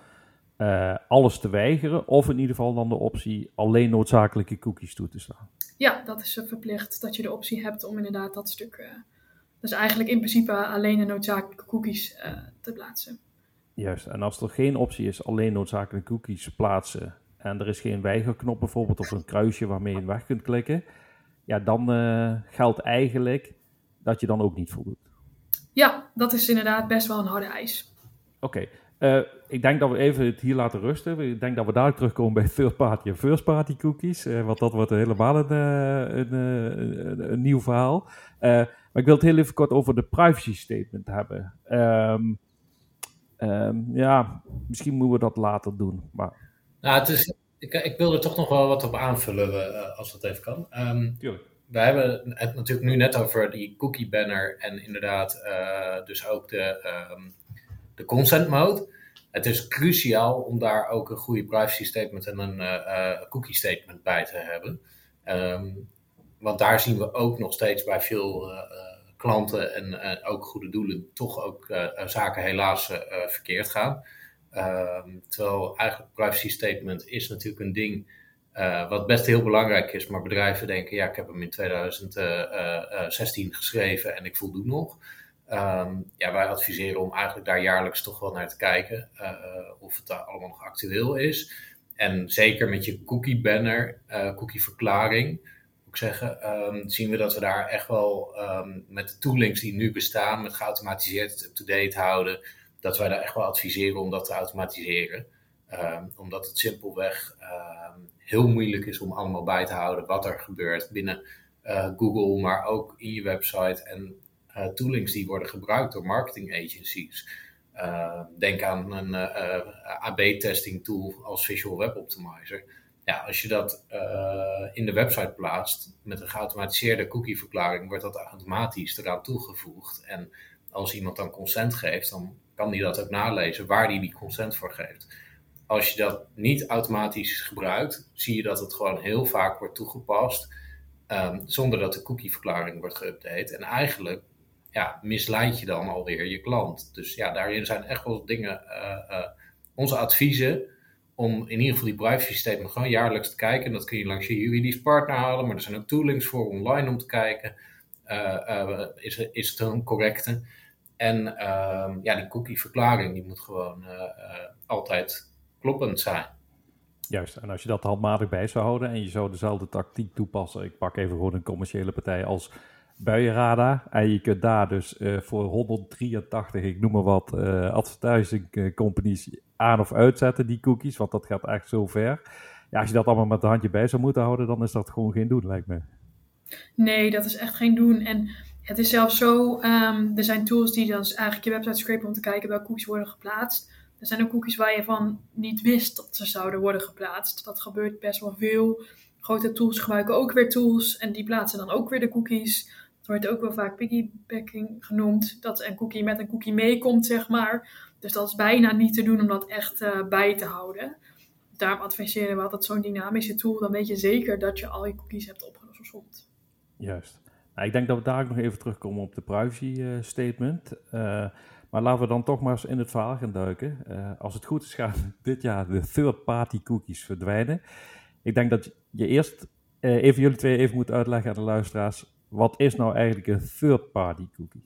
uh, alles te weigeren. Of in ieder geval dan de optie alleen noodzakelijke cookies toe te staan. Ja, dat is verplicht dat je de optie hebt om inderdaad dat stuk... Uh, dus eigenlijk in principe alleen de noodzakelijke cookies te plaatsen. Juist, en als er geen optie is alleen noodzakelijke cookies plaatsen en er is geen weigerknop bijvoorbeeld of een kruisje waarmee je weg kunt klikken, ja, dan geldt eigenlijk dat je dan ook niet voldoet. Ja, dat is inderdaad best wel een harde eis. Oké, okay. Uh, ik denk dat we even het hier laten rusten. Ik denk dat we daar terugkomen bij third party en first party cookies, uh, want dat wordt helemaal een, een, een, een nieuw verhaal. maar ik wil het heel even kort over de privacy statement hebben. Um, um, ja, misschien moeten we dat later doen, maar nou, het is, ik, ik wil er toch nog wel wat op aanvullen, als dat even kan. Um, We hebben het natuurlijk nu net over die cookie banner en inderdaad uh, dus ook de, um, de consent mode. Het is cruciaal om daar ook een goede privacy statement en een uh, cookie statement bij te hebben. Um, want daar zien we ook nog steeds bij veel klanten en ook goede doelen toch ook zaken helaas verkeerd gaan. Um, terwijl eigenlijk privacy statement is natuurlijk een ding wat best heel belangrijk is, maar bedrijven denken, ja, ik heb hem in 2016 geschreven en ik voldoe nog. Um, ja, wij adviseren om eigenlijk daar jaarlijks toch wel naar te kijken uh, of het daar allemaal nog actueel is. En zeker met je cookie banner, uh, cookie verklaring, moet zeggen, um, zien we dat we daar echt wel um, met de toolings die nu bestaan, met geautomatiseerd up-to-date houden, dat wij daar echt wel adviseren om dat te automatiseren. Omdat het simpelweg heel moeilijk is om allemaal bij te houden wat er gebeurt binnen uh, Google, maar ook in je website. En toolings die worden gebruikt door marketing agencies. denk aan een AB-testing tool als Visual Web Optimizer. Ja, als je dat in de website plaatst met een geautomatiseerde cookieverklaring, wordt dat automatisch eraan toegevoegd. En als iemand dan consent geeft, dan kan die dat ook nalezen waar die die consent voor geeft. Als je dat niet automatisch gebruikt, zie je dat het gewoon heel vaak wordt toegepast um, zonder dat de cookieverklaring wordt geüpdate. En eigenlijk ja, misleid je dan alweer je klant. Dus ja, daarin zijn echt wel dingen, uh, uh, onze adviezen om in ieder geval die privacy statement gewoon jaarlijks te kijken. En dat kun je langs je juridisch partner halen, maar er zijn ook toolings voor online om te kijken. Uh, is, is het een correcte? En ehm, ja, die cookieverklaring die moet gewoon altijd kloppend zijn. Juist, en als je dat handmatig bij zou houden en je zou dezelfde tactiek toepassen, ik pak even gewoon een commerciële partij als Buienrada, en je kunt daar dus uh, voor 183, ik noem maar wat, uh, advertising companies aan of uitzetten, die cookies, want dat gaat echt zo ver. Ja, als je dat allemaal met de handje bij zou moeten houden, dan is dat gewoon geen doen, lijkt me. Nee, dat is echt geen doen. En het is zelfs zo, um, er zijn tools die dan dus eigenlijk je website scrapen om te kijken welke cookies worden geplaatst. Er zijn ook cookies waar je van niet wist dat ze zouden worden geplaatst. Dat gebeurt best wel veel. Grote tools gebruiken ook weer tools en die plaatsen dan ook weer de cookies. Dat wordt ook wel vaak piggybacking genoemd. Dat een cookie met een cookie meekomt, zeg maar. Dus dat is bijna niet te doen om dat echt uh, bij te houden. Daarom adviseren we altijd zo'n dynamische tool. Dan weet je zeker dat je al je cookies hebt opgelost. Juist. Nou, ik denk dat we daar ook nog even terugkomen op de privacy uh, statement. Uh, maar laten we dan toch maar eens in het verhaal gaan duiken. Als het goed is, gaan dit jaar de third-party cookies verdwijnen. Ik denk dat je eerst even jullie twee even moet uitleggen aan de luisteraars. Wat is nou eigenlijk een third-party cookie?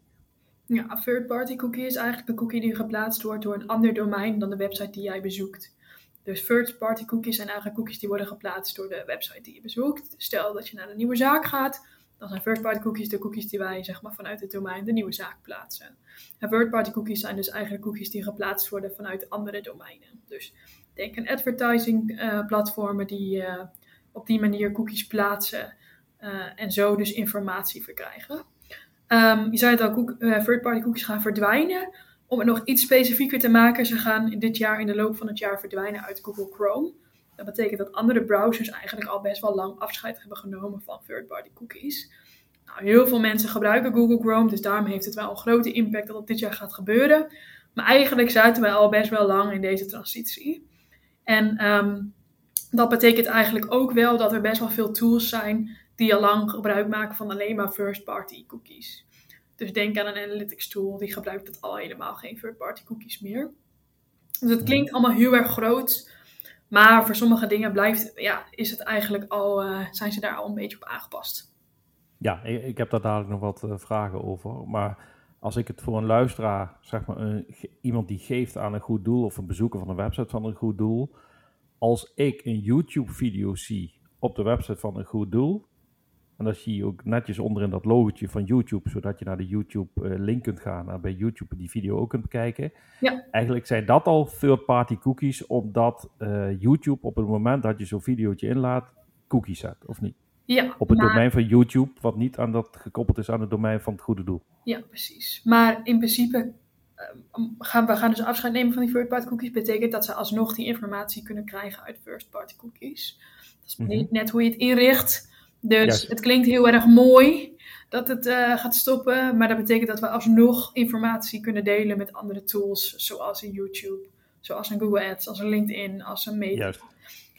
Ja, third-party cookie is eigenlijk een cookie die geplaatst wordt door een ander domein dan de website die jij bezoekt. Dus third-party cookies zijn eigenlijk cookies die worden geplaatst door de website die je bezoekt. Stel dat je naar een nieuwe zaak gaat, dan zijn first-party cookies de cookies die wij zeg maar, vanuit het domein de nieuwe zaak plaatsen. En third-party cookies zijn dus eigenlijk cookies die geplaatst worden vanuit andere domeinen. Dus denk aan advertising uh, platformen die uh, op die manier cookies plaatsen en zo dus informatie verkrijgen. Um, je zei het al, third-party cookies gaan verdwijnen. Om het nog iets specifieker te maken, ze gaan dit jaar in de loop van het jaar verdwijnen uit Google Chrome. Dat betekent dat andere browsers eigenlijk al best wel lang afscheid hebben genomen van third-party cookies. Nou, heel veel mensen gebruiken Google Chrome, dus daarom heeft het wel een grote impact dat het dit jaar gaat gebeuren. Maar eigenlijk zaten wij al best wel lang in deze transitie. En um, dat betekent eigenlijk ook wel dat er best wel veel tools zijn die al lang gebruik maken van alleen maar first-party cookies. Dus denk aan een analytics tool, die gebruikt het al helemaal geen third-party cookies meer. Dus het klinkt allemaal heel erg groot, maar voor sommige dingen blijft, ja, is het eigenlijk al, uh, zijn ze daar al een beetje op aangepast. Ja, ik, heb daar dadelijk nog wat uh, vragen over. Maar als ik het voor een luisteraar, zeg maar een, iemand die geeft aan een goed doel of een bezoeker van een website van een goed doel. Als ik een YouTube-video zie op de website van een goed doel, en dan zie je ook netjes onderin dat logotje van YouTube, zodat je naar de YouTube-link kunt gaan en bij YouTube die video ook kunt bekijken. Ja. Eigenlijk zijn dat al third-party cookies, omdat uh, YouTube op het moment dat je zo'n videootje inlaat, cookies zet, of niet? Ja, op het maar... domein van YouTube, wat niet aan dat gekoppeld is aan het domein van het goede doel. Ja, precies. Maar in principe uh, gaan we gaan dus afscheid nemen van die third-party cookies. Betekent dat ze alsnog die informatie kunnen krijgen uit first-party cookies. Dat is mm -hmm. net hoe je het inricht. Dus Juist. het klinkt heel erg mooi dat het uh, gaat stoppen, maar dat betekent dat we alsnog informatie kunnen delen met andere tools, zoals een YouTube, zoals een Google Ads, als een LinkedIn, als een Meta. Juist.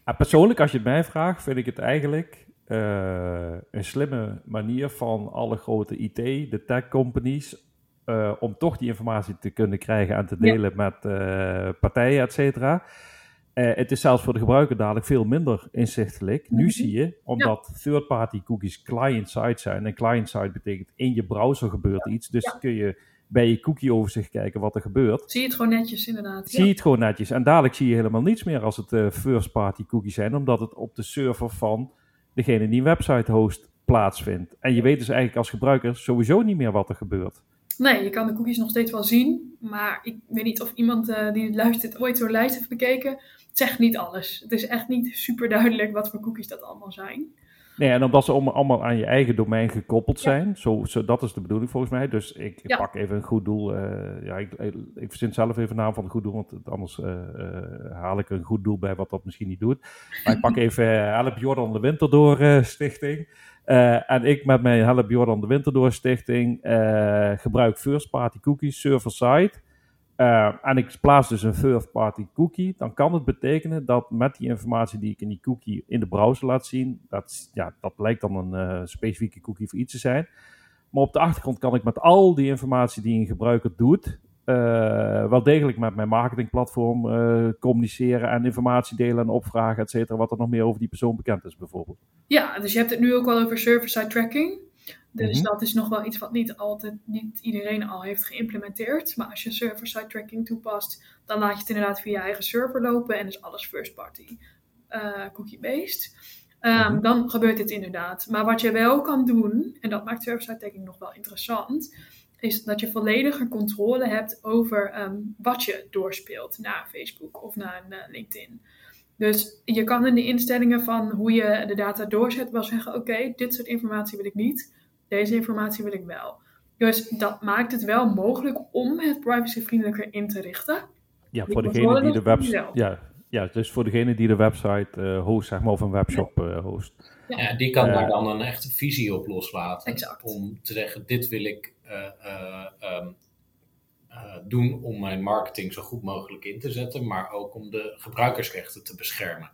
Ja, persoonlijk, als je het mij vraagt, vind ik het eigenlijk uh, een slimme manier van alle grote IT, de tech companies, uh, om toch die informatie te kunnen krijgen en te delen ja. met partijen, et cetera. Uh, het is zelfs voor de gebruiker dadelijk veel minder inzichtelijk. Nu mm -hmm. zie je, omdat ja. third-party cookies client-side zijn. En client-side betekent in je browser gebeurt ja. iets. Dus ja. kun je bij je cookie-overzicht kijken wat er gebeurt. Zie je het gewoon netjes, inderdaad. Zie je het gewoon netjes. En dadelijk zie je helemaal niets meer als het uh, first-party cookies zijn. Omdat het op de server van degene die een website host plaatsvindt. En je weet dus eigenlijk als gebruiker sowieso niet meer wat er gebeurt. Nee, je kan de cookies nog steeds wel zien. Maar ik weet niet of iemand uh, die het luistert ooit zo'n lijst heeft bekeken. Het zegt niet alles. Het is echt niet super duidelijk wat voor cookies dat allemaal zijn. Nee, en omdat ze allemaal aan je eigen domein gekoppeld zijn. Zo, zo, dat is de bedoeling volgens mij. Dus ik, ik pak even een goed doel. Uh, ja, ik, ik, verzin zelf even naam van een goed doel, want anders uh, haal ik een goed doel bij wat dat misschien niet doet. Maar ik pak even Help Jordan de Winterdoor Stichting. En ik met mijn Help Jordan de Winterdoor Stichting gebruik first party cookies server-side. Uh, en ik plaats dus een third-party cookie, dan kan het betekenen dat met die informatie die ik in die cookie in de browser laat zien, dat, ja, dat lijkt dan een specifieke cookie voor iets te zijn. Maar op de achtergrond kan ik met al die informatie die een gebruiker doet, uh, wel degelijk met mijn marketingplatform communiceren en informatie delen en opvragen, et cetera, wat er nog meer over die persoon bekend is bijvoorbeeld. Ja, dus je hebt het nu ook wel over server-side tracking. Dus mhm. dat is nog wel iets wat niet altijd, niet iedereen al heeft geïmplementeerd. Maar als je server-side tracking toepast, dan laat je het inderdaad via je eigen server lopen en is alles first party uh, cookie-based. Ehm, mhm. Dan gebeurt dit inderdaad. Maar wat je wel kan doen, en dat maakt server-side tracking nog wel interessant, is dat je volledige controle hebt over ehm, wat je doorspeelt naar Facebook of naar uh, LinkedIn. Dus je kan in de instellingen van hoe je de data doorzet wel zeggen: oké, dit soort informatie wil ik niet deze informatie wil ik wel. Dus dat maakt het wel mogelijk om het privacyvriendelijker in te richten. Ja, voor degene die de website. Ja, ja, dus voor degene die de website uh, host, zeg maar, of een webshop uh, host. Ja. die kan daar dan een echte visie op loslaten. Exact. Om te zeggen, dit wil ik um, doen om mijn marketing zo goed mogelijk in te zetten, maar ook om de gebruikersrechten te beschermen.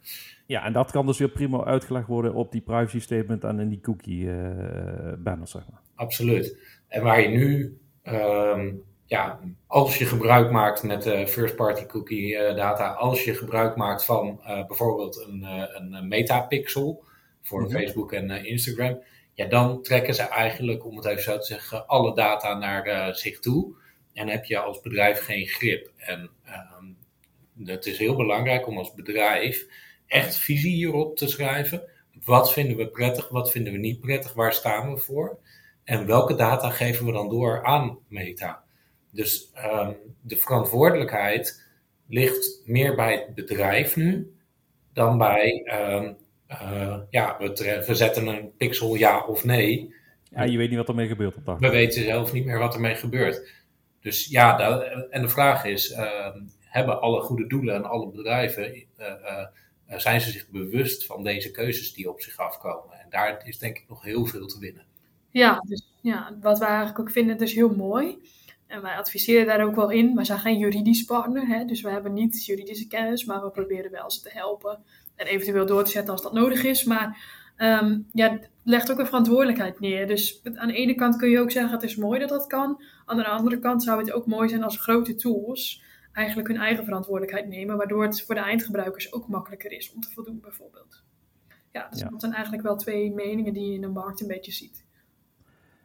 Ja, en dat kan dus weer prima uitgelegd worden op die privacy statement en in die cookie banner, zeg maar. Absoluut. En waar je nu, um, ja, als je gebruik maakt met uh, first party cookie uh, data, als je gebruik maakt van bijvoorbeeld een, een metapixel voor mm -hmm. Facebook en Instagram, ja, dan trekken ze eigenlijk, om het even zo te zeggen, alle data naar zich toe. En heb je als bedrijf geen grip. En um, het is heel belangrijk om als bedrijf echt visie hierop te schrijven. Wat vinden we prettig, wat vinden we niet prettig, waar staan we voor? En welke data geven we dan door aan Meta? Dus um, de verantwoordelijkheid ligt meer bij het bedrijf nu dan bij, um, uh, ja, we, we, zetten een pixel ja of nee. Ja, je weet niet wat ermee gebeurt op dat We weten zelf niet meer wat ermee gebeurt. Dus ja, en de vraag is, uh, hebben alle goede doelen en alle bedrijven uh, uh, eh, zijn ze zich bewust van deze keuzes die op zich afkomen. En daar is denk ik nog heel veel te winnen. Ja, dus ja, wat wij eigenlijk ook vinden, dus heel mooi. En wij adviseren daar ook wel in. Wij zijn geen juridisch partner, hè, dus we hebben niet juridische kennis, maar we proberen wel ze te helpen. En eventueel door te zetten als dat nodig is. Maar um, ja, het legt ook een verantwoordelijkheid neer. Dus aan de ene kant kun je ook zeggen, het is mooi dat dat kan. Aan de andere kant zou het ook mooi zijn als grote tools eigenlijk hun eigen verantwoordelijkheid nemen, waardoor het voor de eindgebruikers ook makkelijker is om te voldoen, bijvoorbeeld. Ja, dus dat zijn eigenlijk wel twee meningen die je in de markt een beetje ziet.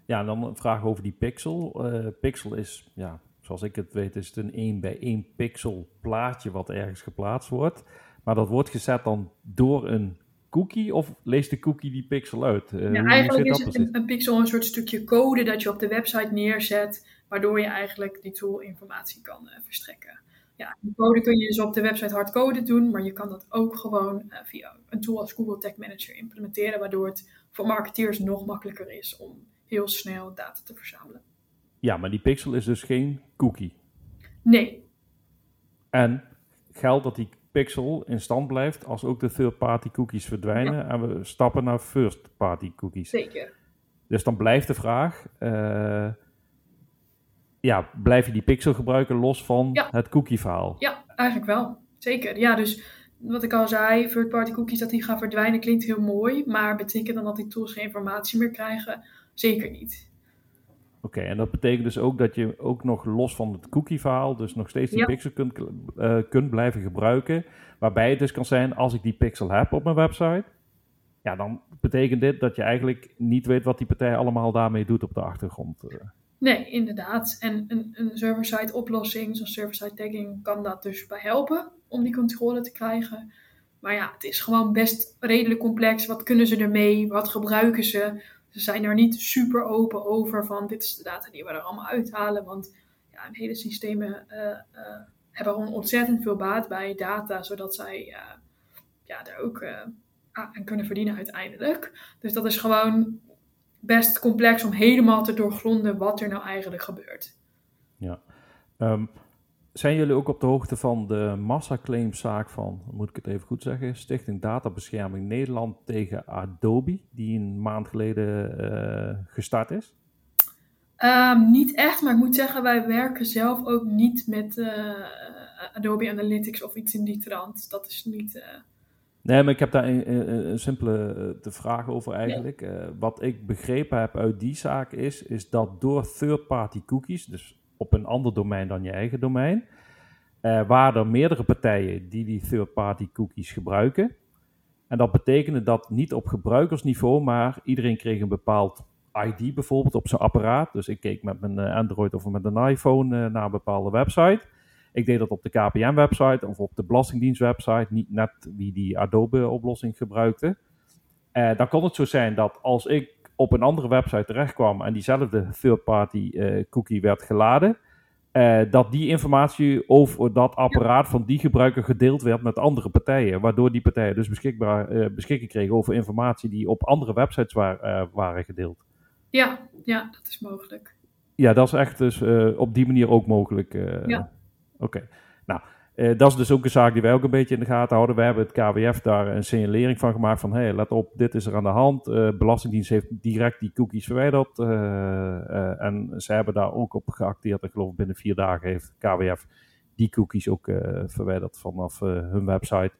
Ja, en dan een vraag over die pixel. Uh, pixel is, ja, zoals ik het weet, is het een 1 bij 1 pixel plaatje wat ergens geplaatst wordt. Maar dat wordt gezet dan door een cookie of leest de cookie die pixel uit? Uh, ja, eigenlijk is het een, een, pixel een soort stukje code dat je op de website neerzet waardoor je eigenlijk die tool informatie kan uh, verstrekken. Ja, die code kun je dus op de website hardcoded doen, maar je kan dat ook gewoon uh, via een tool als Google Tag Manager implementeren, waardoor het voor marketeers nog makkelijker is om heel snel data te verzamelen. Ja, maar die pixel is dus geen cookie. Nee. En geldt dat die pixel in stand blijft als ook de third-party cookies verdwijnen en we stappen naar first-party cookies. Zeker. Dus dan blijft de vraag, uh, ja, blijf je die pixel gebruiken los van het cookie-verhaal? Ja, eigenlijk wel. Zeker. Ja, dus wat ik al zei, third-party cookies dat die gaan verdwijnen klinkt heel mooi, maar betekent dan dat die tools geen informatie meer krijgen? Zeker niet. Oké, en dat betekent dus ook dat je ook nog los van het cookie-verhaal, dus nog steeds die pixel kunt, uh, kunt blijven gebruiken. Waarbij het dus kan zijn, als ik die pixel heb op mijn website, ja, dan betekent dit dat je eigenlijk niet weet wat die partij allemaal daarmee doet op de achtergrond. Uh. Nee, inderdaad. En een, een server-side oplossing, zoals server-side tagging, kan dat dus bij helpen om die controle te krijgen. Maar ja, het is gewoon best redelijk complex. Wat kunnen ze ermee? Wat gebruiken ze? Ze zijn er niet super open over van dit is de data die we er allemaal uithalen. Want ja, hele systemen uh, uh, hebben gewoon ontzettend veel baat bij data, zodat zij uh, ja, daar ook aan kunnen verdienen uiteindelijk. Dus dat is gewoon best complex om helemaal te doorgronden wat er nou eigenlijk gebeurt. Ja. Ehm, zijn jullie ook op de hoogte van de massaclaimzaak van, moet ik het even goed zeggen, Stichting Databescherming Nederland tegen Adobe, die een maand geleden uh, gestart is? Um, niet echt, maar ik moet zeggen, wij werken zelf ook niet met uh, Adobe Analytics of iets in die trant. Dat is niet. Uh... Nee, maar ik heb daar een, een, een simpele de vraag over eigenlijk. Wat ik begrepen heb uit die zaak is, is dat door third-party cookies, dus op een ander domein dan je eigen domein. Uh, waren er meerdere partijen die die third-party cookies gebruiken. En dat betekende dat niet op gebruikersniveau, maar iedereen kreeg een bepaald ID bijvoorbeeld op zijn apparaat. Dus ik keek met mijn Android of met een iPhone uh, naar een bepaalde website. Ik deed dat op de KPN-website of op de Belastingdienst-website, niet net wie die Adobe-oplossing gebruikte. Dan kon het zo zijn dat als ik op een andere website terechtkwam en diezelfde third-party uh, cookie werd geladen, uh, dat die informatie over dat apparaat van die gebruiker gedeeld werd met andere partijen. Waardoor die partijen dus beschikbaar, uh, beschikking kregen over informatie die op andere websites waar, waren gedeeld. Ja, ja, dat is mogelijk. Ja, dat is echt dus op die manier ook mogelijk. ja. Oké. Okay. Nou, uh, dat is dus ook een zaak die wij ook een beetje in de gaten houden. We hebben het KWF daar een signalering van gemaakt van... hé, hey, let op, dit is er aan de hand. Uh, Belastingdienst heeft direct die cookies verwijderd. Uh, en ze hebben daar ook op geacteerd. Ik geloof binnen vier dagen heeft KWF die cookies ook verwijderd vanaf hun website.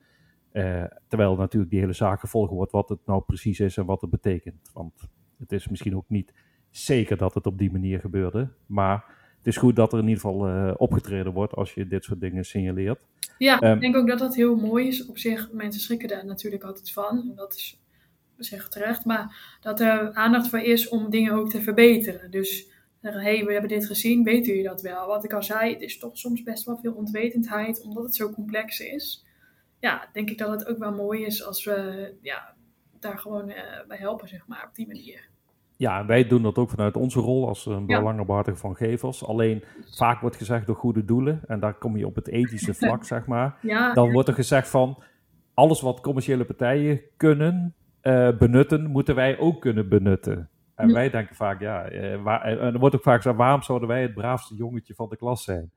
terwijl natuurlijk die hele zaak gevolgd wordt wat het nou precies is en wat het betekent. Want het is misschien ook niet zeker dat het op die manier gebeurde. Maar het is goed dat er in ieder geval uh, opgetreden wordt als je dit soort dingen signaleert. Ja, um, ik denk ook dat dat heel mooi is op zich. Mensen schrikken daar natuurlijk altijd van. En dat is zeg terecht. Maar dat er aandacht voor is om dingen ook te verbeteren. Dus zeggen, hé, hey, we hebben dit gezien, weten jullie dat wel? Wat ik al zei, het is toch soms best wel veel onwetendheid, omdat het zo complex is. Ja, denk ik dat het ook wel mooi is als we ja, daar gewoon uh, bij helpen, zeg maar, op die manier. Ja, wij doen dat ook vanuit onze rol als een belangenbehartiger van gevers. Alleen vaak wordt gezegd door goede doelen, en daar kom je op het ethische vlak, zeg maar. Ja, dan wordt er gezegd van alles wat commerciële partijen kunnen uh, benutten, moeten wij ook kunnen benutten. En wij denken vaak, ja, uh, waar, en er wordt ook vaak gezegd, waarom zouden wij het braafste jongetje van de klas zijn?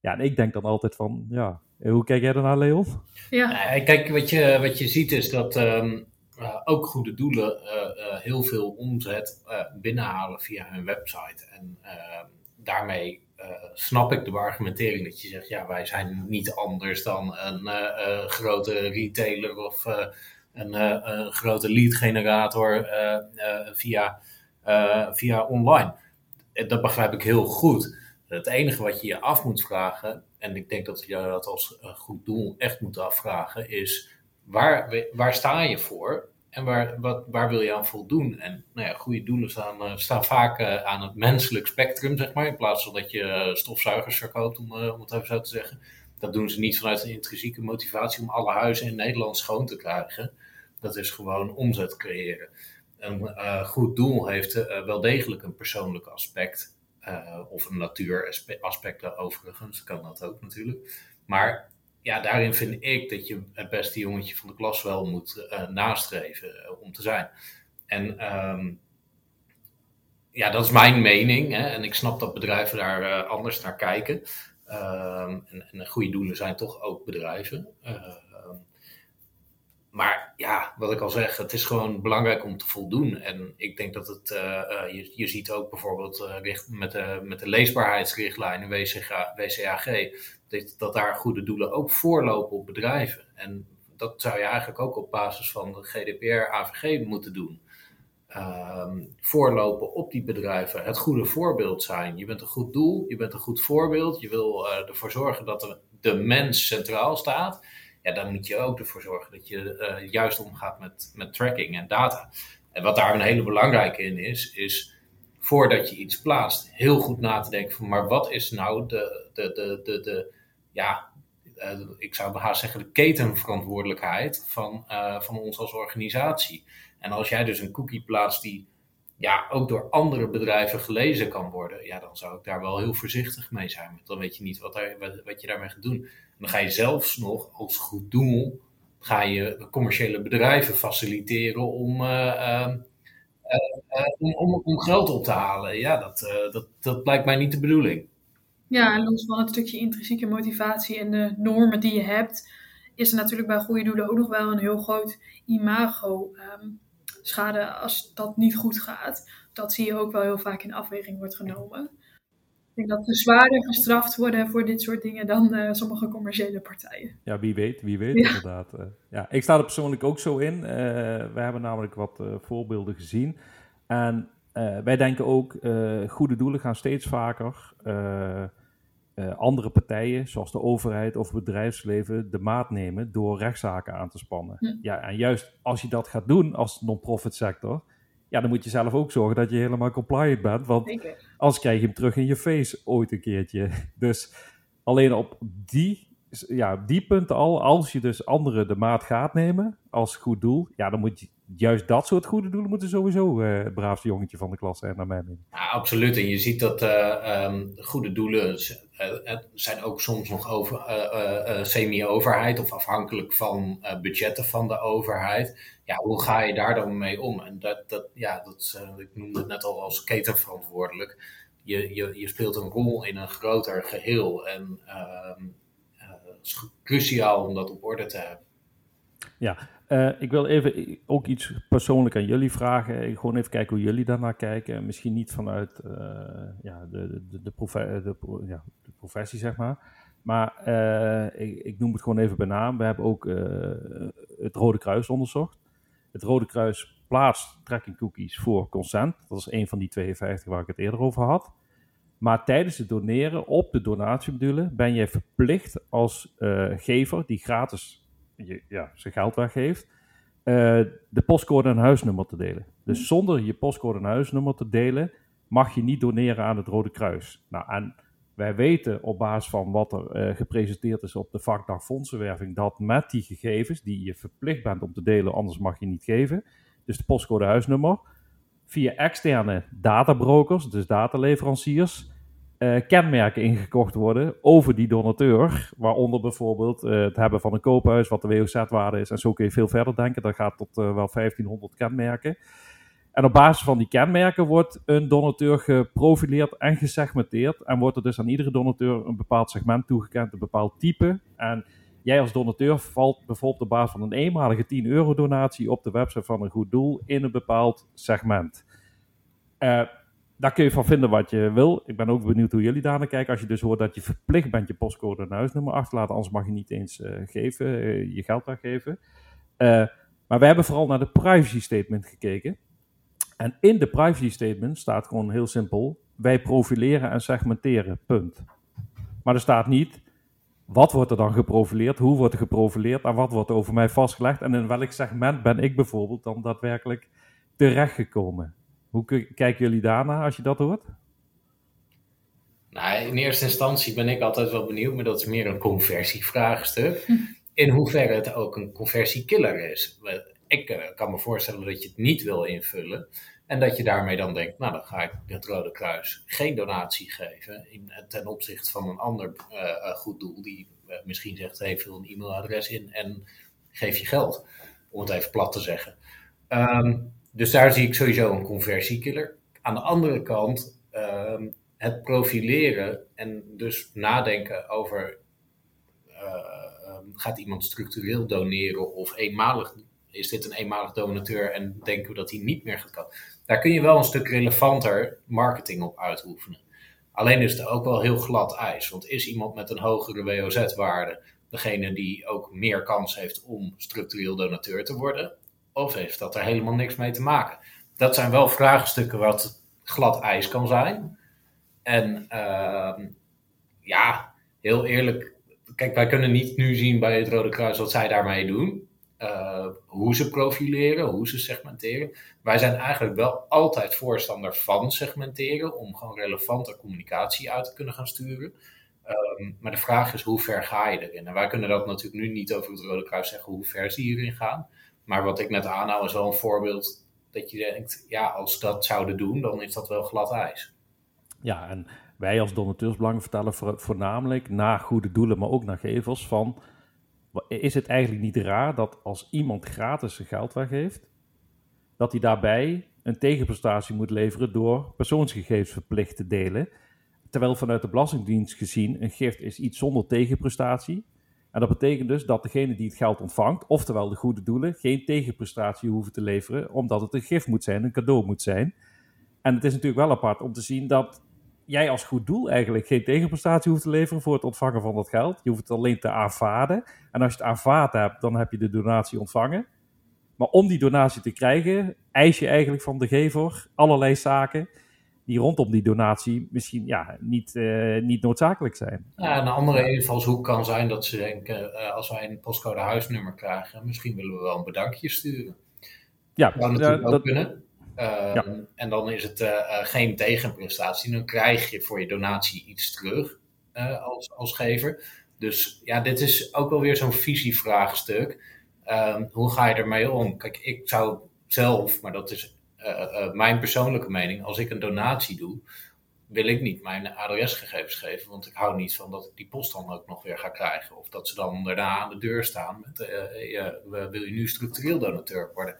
Ja, en ik denk dan altijd van, ja, hoe kijk jij daarnaar, Leon? Ja, kijk, wat je, wat je ziet is dat um, uh, ook goede doelen uh, uh, heel veel omzet binnenhalen via hun website. En daarmee snap ik de argumentering dat je zegt, ja, wij zijn niet anders dan een grote retailer of een, een, grote lead generator via, via online. Dat begrijp ik heel goed. Het enige wat je je af moet vragen, en ik denk dat je dat als goed doel echt moet afvragen, is waar, waar sta je voor en waar, wat, waar wil je aan voldoen? En nou ja, goede doelen staan, uh, staan vaak uh, aan het menselijk spectrum, zeg maar, in plaats van dat je uh, stofzuigers verkoopt, om, om het even zo te zeggen. Dat doen ze niet vanuit een intrinsieke motivatie om alle huizen in Nederland schoon te krijgen. Dat is gewoon omzet creëren. Een goed doel heeft wel degelijk een persoonlijk aspect. of een natuuraspect overigens, kan dat ook natuurlijk. Maar ja, daarin vind ik dat je het beste jongetje van de klas wel moet uh, nastreven uh, om te zijn. En um, ja, dat is mijn mening. Hè, en ik snap dat bedrijven daar uh, anders naar kijken. Um, en, en, goede doelen zijn toch ook bedrijven. maar ja, wat ik al zeg, het is gewoon belangrijk om te voldoen. En ik denk dat het, je, je ziet ook bijvoorbeeld met, de, met de leesbaarheidsrichtlijn WCG, WCAG dat, dat daar goede doelen ook voorlopen op bedrijven. En dat zou je eigenlijk ook op basis van de GDPR-AVG moeten doen. Um, voorlopen op die bedrijven, het goede voorbeeld zijn. Je bent een goed doel, je bent een goed voorbeeld, je wil ervoor zorgen dat de, de, mens centraal staat. Ja, dan moet je ook ervoor zorgen dat je uh, juist omgaat met, met tracking en data. En wat daar een hele belangrijke in is, is voordat je iets plaatst, heel goed na te denken van, maar wat is nou de, de, de, de, de ja, uh, ik zou haast zeggen, de ketenverantwoordelijkheid van, uh, van ons als organisatie. En als jij dus een cookie plaatst die ja, ook door andere bedrijven gelezen kan worden, ja, dan zou ik daar wel heel voorzichtig mee zijn. Dan weet je niet wat, daar, wat, wat je daarmee gaat doen. En dan ga je zelfs nog als goed doel ga je commerciële bedrijven faciliteren om, ehm, om, om, om, geld op te halen. Ja, dat, dat, dat lijkt mij niet de bedoeling. Ja, en los van het stukje intrinsieke motivatie en de normen die je hebt, is er natuurlijk bij goede doelen ook nog wel een heel groot imago ehm, schade als dat niet goed gaat. Dat zie je ook wel heel vaak in afweging wordt genomen. Ik denk dat ze zwaarder gestraft worden voor dit soort dingen dan uh, sommige commerciële partijen. Ja, wie weet, wie weet inderdaad. Uh, ja, ik sta er persoonlijk ook zo in. Uh, we hebben namelijk wat voorbeelden gezien. En wij denken ook, goede doelen gaan steeds vaker uh, andere partijen, zoals de overheid of het bedrijfsleven, de maat nemen door rechtszaken aan te spannen. Hm. Ja, en juist als je dat gaat doen als non-profit sector, ja, dan moet je zelf ook zorgen dat je helemaal compliant bent, want Zeker. anders krijg je hem terug in je face ooit een keertje. Dus alleen op die, ja, die punten al, als je dus anderen de maat gaat nemen als goed doel, ja, dan moet je juist dat soort goede doelen moeten sowieso uh, het braafste jongetje van de klas zijn, naar mijn mening. Ja, absoluut. En je ziet dat uh, goede doelen uh, zijn ook soms nog over, semi-overheid of afhankelijk van budgetten van de overheid. Ja, hoe ga je daar dan mee om? En dat, dat, ja, dat, ik noemde het net al als ketenverantwoordelijk. Je, je, je speelt een rol in een groter geheel en ehm, het is cruciaal om dat op orde te hebben. Ja, uh, ik wil even ook iets persoonlijk aan jullie vragen. Gewoon even kijken hoe jullie daarnaar kijken. Misschien niet vanuit uh, ja, de, de, de, de, ja, de, professie, zeg maar. Maar ik, ik, noem het gewoon even bij naam. We hebben ook het Rode Kruis onderzocht. Het Rode Kruis plaatst tracking cookies voor consent. Dat is een van die 52 waar ik het eerder over had. Maar tijdens het doneren op de donatiemodule ben je verplicht als gever die gratis je, ja, zijn geld weggeeft, uh, de postcode en huisnummer te delen. Dus mhm. zonder je postcode en huisnummer te delen, mag je niet doneren aan het Rode Kruis. Nou, en wij weten op basis van wat er uh, gepresenteerd is op de vakdag fondsenwerving, dat met die gegevens, die je verplicht bent om te delen, anders mag je niet geven, dus de postcode huisnummer, via externe databrokers, dus dataleveranciers, uh, kenmerken ingekocht worden over die donateur. Waaronder bijvoorbeeld uh, het hebben van een koophuis, wat de WOZ-waarde is. En zo kun je veel verder denken. Dat gaat tot uh, wel 1500 kenmerken. En op basis van die kenmerken wordt een donateur geprofileerd en gesegmenteerd. En wordt er dus aan iedere donateur een bepaald segment toegekend, een bepaald type. En jij als donateur valt bijvoorbeeld op basis van een eenmalige 10 euro donatie op de website van een goed doel in een bepaald segment. Uh, daar kun je van vinden wat je wil. Ik ben ook benieuwd hoe jullie daarnaar kijken. Als je dus hoort dat je verplicht bent je postcode en huisnummer achter te laten, anders mag je niet eens uh, geven, uh, je geld weggeven. Uh, maar we hebben vooral naar de privacy statement gekeken. En in de privacy statement staat gewoon heel simpel: wij profileren en segmenteren. Punt. Maar er staat niet wat wordt er dan geprofileerd, hoe wordt er geprofileerd en wat wordt er over mij vastgelegd en in welk segment ben ik bijvoorbeeld dan daadwerkelijk terechtgekomen. Hoe kijken jullie daarna als je dat hoort? Nou, in eerste instantie ben ik altijd wel benieuwd, maar dat is meer een conversievraagstuk. In hoeverre het ook een conversiekiller is. Ik uh, kan me voorstellen dat je het niet wil invullen. En dat je daarmee dan denkt, nou dan ga ik het Rode Kruis geen donatie geven. In, ten opzichte van een ander uh, goed doel die misschien zegt, hey, vul een e-mailadres in en geef je geld. Om het even plat te zeggen. Um, dus daar zie ik sowieso een conversiekiller. Aan de andere kant, ehm, het profileren en dus nadenken over uh, gaat iemand structureel doneren of eenmalig, is dit een eenmalig donateur en denken we dat hij niet meer gaat komen. Daar kun je wel een stuk relevanter marketing op uitoefenen. Alleen is het ook wel heel glad ijs, want is iemand met een hogere WOZ-waarde degene die ook meer kans heeft om structureel donateur te worden? Of heeft dat er helemaal niks mee te maken? Dat zijn wel vraagstukken wat glad ijs kan zijn. En uh, ja, heel eerlijk. Kijk, wij kunnen niet nu zien bij het Rode Kruis wat zij daarmee doen. Uh, hoe ze profileren, hoe ze segmenteren. Wij zijn eigenlijk wel altijd voorstander van segmenteren om gewoon relevante communicatie uit te kunnen gaan sturen. Um, maar de vraag is hoe ver ga je erin? En wij kunnen dat natuurlijk nu niet over het Rode Kruis zeggen hoe ver ze hierin gaan. Maar wat ik net aanhaal is wel een voorbeeld dat je denkt, ja, als dat zouden doen, dan is dat wel glad ijs. Ja, en wij als donateursbelangen vertellen voornamelijk naar goede doelen, maar ook naar gevers van is het eigenlijk niet raar dat als iemand gratis zijn geld weggeeft, dat hij daarbij een tegenprestatie moet leveren door persoonsgegevens verplicht te delen? Terwijl vanuit de Belastingdienst gezien een gift is iets zonder tegenprestatie. En dat betekent dus dat degene die het geld ontvangt, oftewel de goede doelen, geen tegenprestatie hoeven te leveren, omdat het een gift moet zijn, een cadeau moet zijn. En het is natuurlijk wel apart om te zien dat jij als goed doel eigenlijk geen tegenprestatie hoeft te leveren voor het ontvangen van dat geld. Je hoeft het alleen te aanvaarden. En als je het aanvaard hebt, dan heb je de donatie ontvangen. Maar om die donatie te krijgen, eis je eigenlijk van de gever allerlei zaken die rondom die donatie misschien ja, niet, uh, niet noodzakelijk zijn. Ja, een andere invalshoek kan zijn dat ze denken, uh, als wij een postcode huisnummer krijgen, misschien willen we wel een bedankje sturen. Ja, dat zou natuurlijk ook dat, kunnen. Ja. En dan is het geen tegenprestatie. Dan krijg je voor je donatie iets terug als, als gever. Dus ja, dit is ook wel weer zo'n visievraagstuk. Ehm, hoe ga je ermee om? Kijk, ik zou zelf, maar dat is uh, uh, mijn persoonlijke mening, als ik een donatie doe, wil ik niet mijn adresgegevens geven, want ik hou niet van dat ik die post dan ook nog weer ga krijgen. Of dat ze dan daarna aan de deur staan met, wil je nu structureel donateur worden?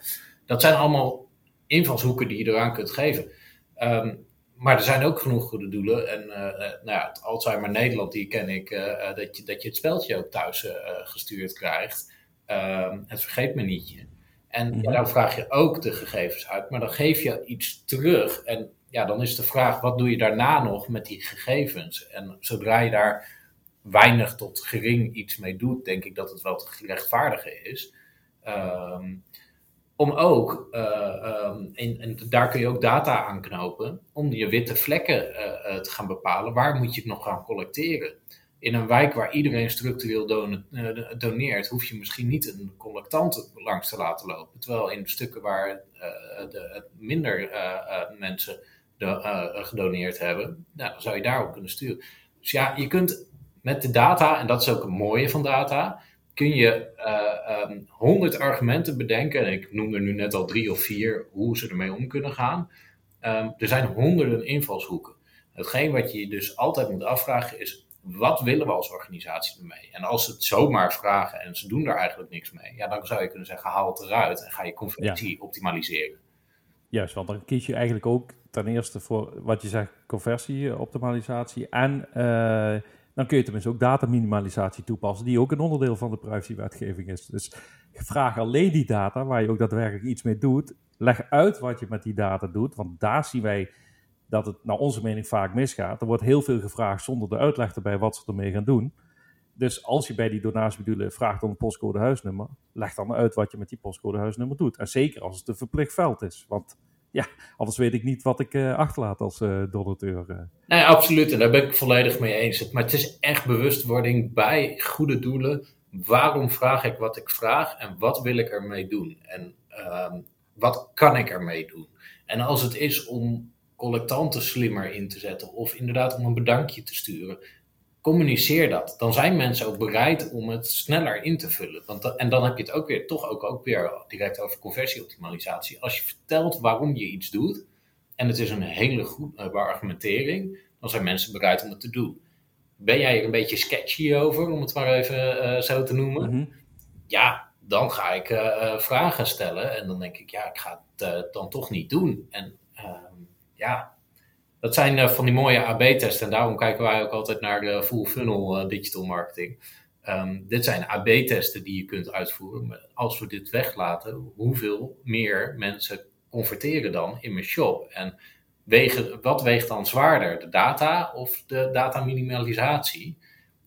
Dat zijn allemaal invalshoeken die je eraan kunt geven. Um, maar er zijn ook genoeg goede doelen. En nou ja, het Alzheimer Nederland, die ken ik, dat, je, dat je het speltje ook thuis gestuurd krijgt. Um, het vergeet me nietje. En mhm. dan vraag je ook de gegevens uit, maar dan geef je iets terug. En ja, dan is de vraag, wat doe je daarna nog met die gegevens? En zodra je daar weinig tot gering iets mee doet, denk ik dat het wel te rechtvaardigen is. Um, om ook, uh, um, en daar kun je ook data aan knopen, om je witte vlekken uh, te gaan bepalen. Waar moet je het nog gaan collecteren? In een wijk waar iedereen structureel eh, doneert, hoef je misschien niet een collectant langs te laten lopen. Terwijl in stukken waar uh, de, minder uh, mensen de, gedoneerd hebben, nou, dan zou je daarop kunnen sturen. Dus ja, je kunt met de data, en dat is ook het mooie van data, kun je um, honderd argumenten bedenken. En ik noem er nu net al drie of vier hoe ze ermee om kunnen gaan. Um, er zijn honderden invalshoeken. Hetgeen wat je dus altijd moet afvragen is, wat willen we als organisatie ermee? En als ze het zomaar vragen en ze doen daar eigenlijk niks mee, ja, dan zou je kunnen zeggen, haal het eruit en ga je conversie optimaliseren. Juist, want dan kies je eigenlijk ook ten eerste voor wat je zegt, conversieoptimalisatie. En uh, dan kun je tenminste ook dataminimalisatie toepassen, die ook een onderdeel van de privacywetgeving is. Dus vraag alleen die data, waar je ook daadwerkelijk iets mee doet. Leg uit wat je met die data doet, want daar zien wij dat het naar onze mening vaak misgaat. Er wordt heel veel gevraagd zonder de uitleg erbij wat ze ermee gaan doen. Dus als je bij die donatiemodulen vraagt om een postcode huisnummer, leg dan uit wat je met die postcode huisnummer doet. En zeker als het een verplicht veld is. Want ja, anders weet ik niet wat ik uh, achterlaat als uh, donateur. Uh. Nee, absoluut. En daar ben ik volledig mee eens. Maar het is echt bewustwording bij goede doelen. Waarom vraag ik wat ik vraag en wat wil ik ermee doen? En ehm, wat kan ik ermee doen? En als het is om collectanten slimmer in te zetten of inderdaad om een bedankje te sturen. Communiceer dat. Dan zijn mensen ook bereid om het sneller in te vullen. Want en dan heb je het ook weer, toch ook, ook weer direct over conversieoptimalisatie. Als je vertelt waarom je iets doet, en het is een hele goede uh, argumentering, dan zijn mensen bereid om het te doen. Ben jij er een beetje sketchy over, om het maar even uh, zo te noemen? Mhm. Ja, dan ga ik uh, vragen stellen en dan denk ik, ja, ik ga het dan toch niet doen. En ja, dat zijn uh, van die mooie AB-testen. En daarom kijken wij ook altijd naar de full funnel uh, digital marketing. Um, dit zijn AB-testen die je kunt uitvoeren. Maar als we dit weglaten, hoeveel meer mensen converteren dan in mijn shop? En wegen, wat weegt dan zwaarder? De data of de data minimalisatie?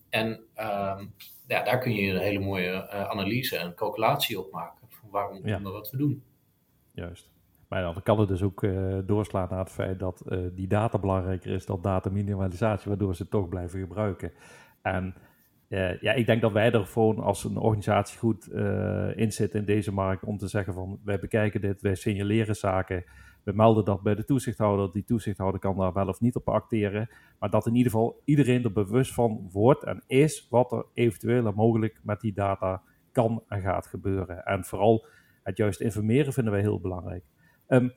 En um, ja, daar kun je een hele mooie uh, analyse en calculatie op maken. Van waarom ja. we wat we doen. Juist. Maar dan kan het dus ook uh, doorslaan naar het feit dat uh, die data belangrijker is dan data minimalisatie, waardoor ze het toch blijven gebruiken. En uh, ja, ik denk dat wij er gewoon als een organisatie goed in zitten in deze markt om te zeggen van wij bekijken dit, wij signaleren zaken, we melden dat bij de toezichthouder, die toezichthouder kan daar wel of niet op acteren, maar dat in ieder geval iedereen er bewust van wordt en is wat er eventueel en mogelijk met die data kan en gaat gebeuren. En vooral het juist informeren vinden wij heel belangrijk. Um,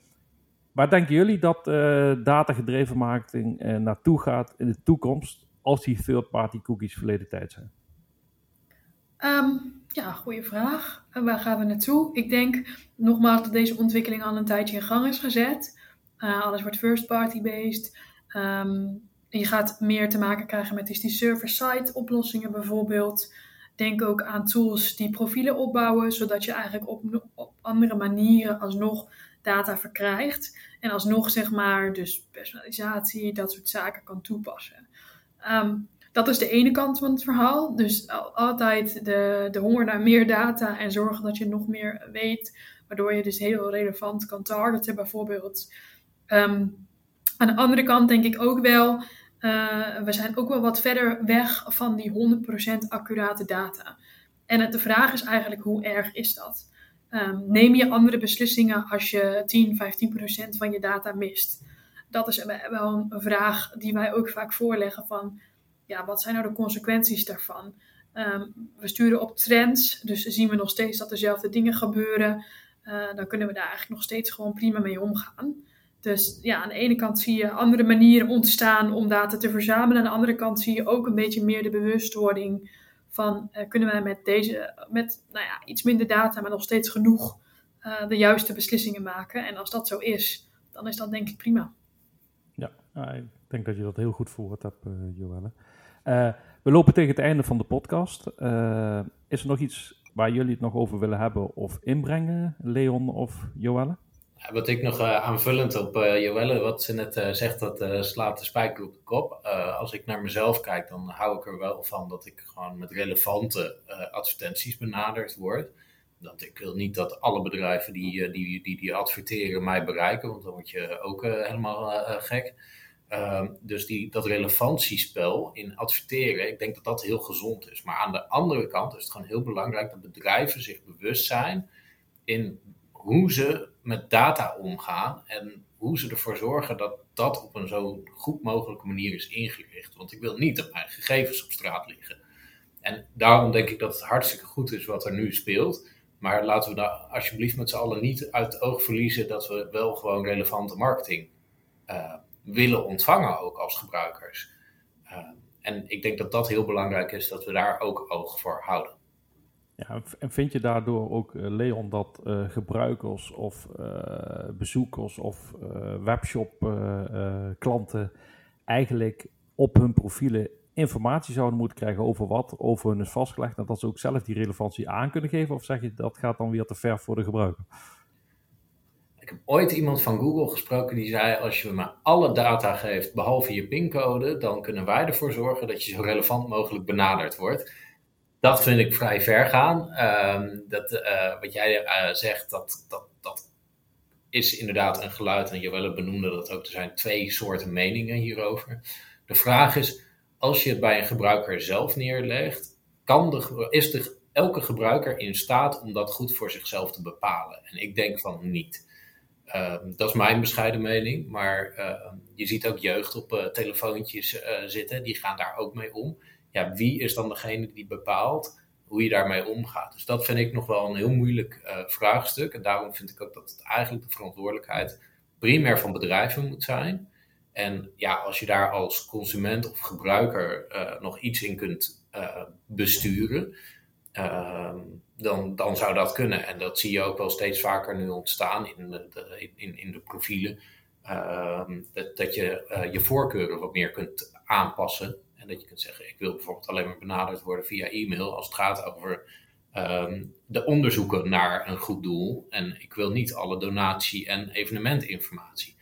waar denken jullie dat uh, datagedreven marketing uh, naartoe gaat in de toekomst als die third-party cookies verleden tijd zijn? Um, ja, goede vraag. En waar gaan we naartoe? Ik denk nogmaals dat deze ontwikkeling al een tijdje in gang is gezet. Uh, alles wordt first party based. Um, je gaat meer te maken krijgen met die server-side oplossingen bijvoorbeeld. Denk ook aan tools die profielen opbouwen, zodat je eigenlijk op, op andere manieren alsnog data verkrijgt. En alsnog zeg maar dus personalisatie, dat soort zaken kan toepassen. Um, dat is de ene kant van het verhaal. Dus altijd de, de honger naar meer data en zorgen dat je nog meer weet, waardoor je dus heel relevant kan targeten bijvoorbeeld. Um, aan de andere kant denk ik ook wel, uh, we zijn ook wel wat verder weg van die 100% accurate data. En de vraag is eigenlijk, hoe erg is dat? Um, neem je andere beslissingen als je 10, 15% van je data mist? Dat is wel een vraag die wij ook vaak voorleggen van ja, wat zijn nou de consequenties daarvan? Um, we sturen op trends, dus zien we nog steeds dat dezelfde dingen gebeuren. Uh, dan kunnen we daar eigenlijk nog steeds gewoon prima mee omgaan. Dus ja, aan de ene kant zie je andere manieren ontstaan om data te verzamelen. Aan de andere kant zie je ook een beetje meer de bewustwording van uh, kunnen wij met deze, met nou ja, iets minder data, maar nog steeds genoeg uh, de juiste beslissingen maken. En als dat zo is, dan is dat denk ik prima. Ja, ik denk dat je dat heel goed verwoord hebt, uh, Joelle. We lopen tegen het einde van de podcast. Is er nog iets waar jullie het nog over willen hebben of inbrengen, Leon of Joelle? Wat ik nog uh, aanvullend op Joelle, wat ze net zegt, dat slaat de spijker op de kop. als ik naar mezelf kijk, dan hou ik er wel van dat ik gewoon met relevante advertenties benaderd word. Dat ik wil niet dat alle bedrijven die, die, die, die adverteren mij bereiken, want dan word je ook helemaal gek. Uh, dus die, dat relevantiespel in adverteren, ik denk dat dat heel gezond is. Maar aan de andere kant is het gewoon heel belangrijk dat bedrijven zich bewust zijn in hoe ze met data omgaan en hoe ze ervoor zorgen dat dat op een zo goed mogelijke manier is ingericht. Want ik wil niet dat mijn gegevens op straat liggen. En daarom denk ik dat het hartstikke goed is wat er nu speelt. Maar laten we daar alsjeblieft met z'n allen niet uit het oog verliezen dat we wel gewoon relevante marketing uh, willen ontvangen ook als gebruikers. Uh, en ik denk dat dat heel belangrijk is, dat we daar ook oog voor houden. En vind je daardoor ook, uh, Leon, dat uh, gebruikers of bezoekers of webshop klanten eigenlijk op hun profielen informatie zouden moeten krijgen over wat over hun is vastgelegd en dat ze ook zelf die relevantie aan kunnen geven? Of zeg je dat gaat dan weer te ver voor de gebruiker? Ik heb ooit iemand van Google gesproken die zei: Als je me alle data geeft behalve je pincode, dan kunnen wij ervoor zorgen dat je zo relevant mogelijk benaderd wordt. Dat vind ik vrij ver gaan. Um, dat, uh, wat jij uh, zegt, dat, dat, dat is inderdaad een geluid. En Joelle benoemde dat ook. Er zijn twee soorten meningen hierover. De vraag is: als je het bij een gebruiker zelf neerlegt, kan de, is de, elke gebruiker in staat om dat goed voor zichzelf te bepalen? En ik denk van niet. Uh, dat is mijn bescheiden mening, maar uh, je ziet ook jeugd op uh, telefoontjes eh, zitten, die gaan daar ook mee om. Ja, wie is dan degene die bepaalt hoe je daarmee omgaat? Dus dat vind ik nog wel een heel moeilijk vraagstuk. En daarom vind ik ook dat het eigenlijk de verantwoordelijkheid primair van bedrijven moet zijn. En ja, als je daar als consument of gebruiker nog iets in kunt besturen, uh, dan, dan zou dat kunnen. En dat zie je ook wel steeds vaker nu ontstaan in de, in, in de profielen. Uh, dat, dat je je voorkeuren wat meer kunt aanpassen. En dat je kunt zeggen, ik wil bijvoorbeeld alleen maar benaderd worden via e-mail als het gaat over um, de onderzoeken naar een goed doel. En ik wil niet alle donatie- en evenementinformatie.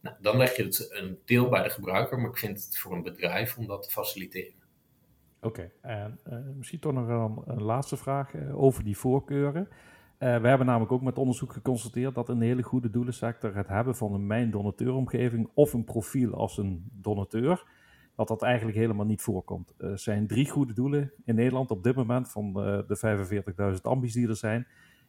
Nou, dan leg je het een deel bij de gebruiker, maar ik vind het voor een bedrijf om dat te faciliteren. Oké, en uh, misschien toch nog een, een laatste vraag uh, over die voorkeuren. Uh, we hebben namelijk ook met onderzoek geconstateerd dat een hele goede doelensector het hebben van een mijn donateuromgeving of een profiel als een donateur, dat dat eigenlijk helemaal niet voorkomt. Er zijn drie goede doelen in Nederland op dit moment van de 45.000 ambies die er zijn,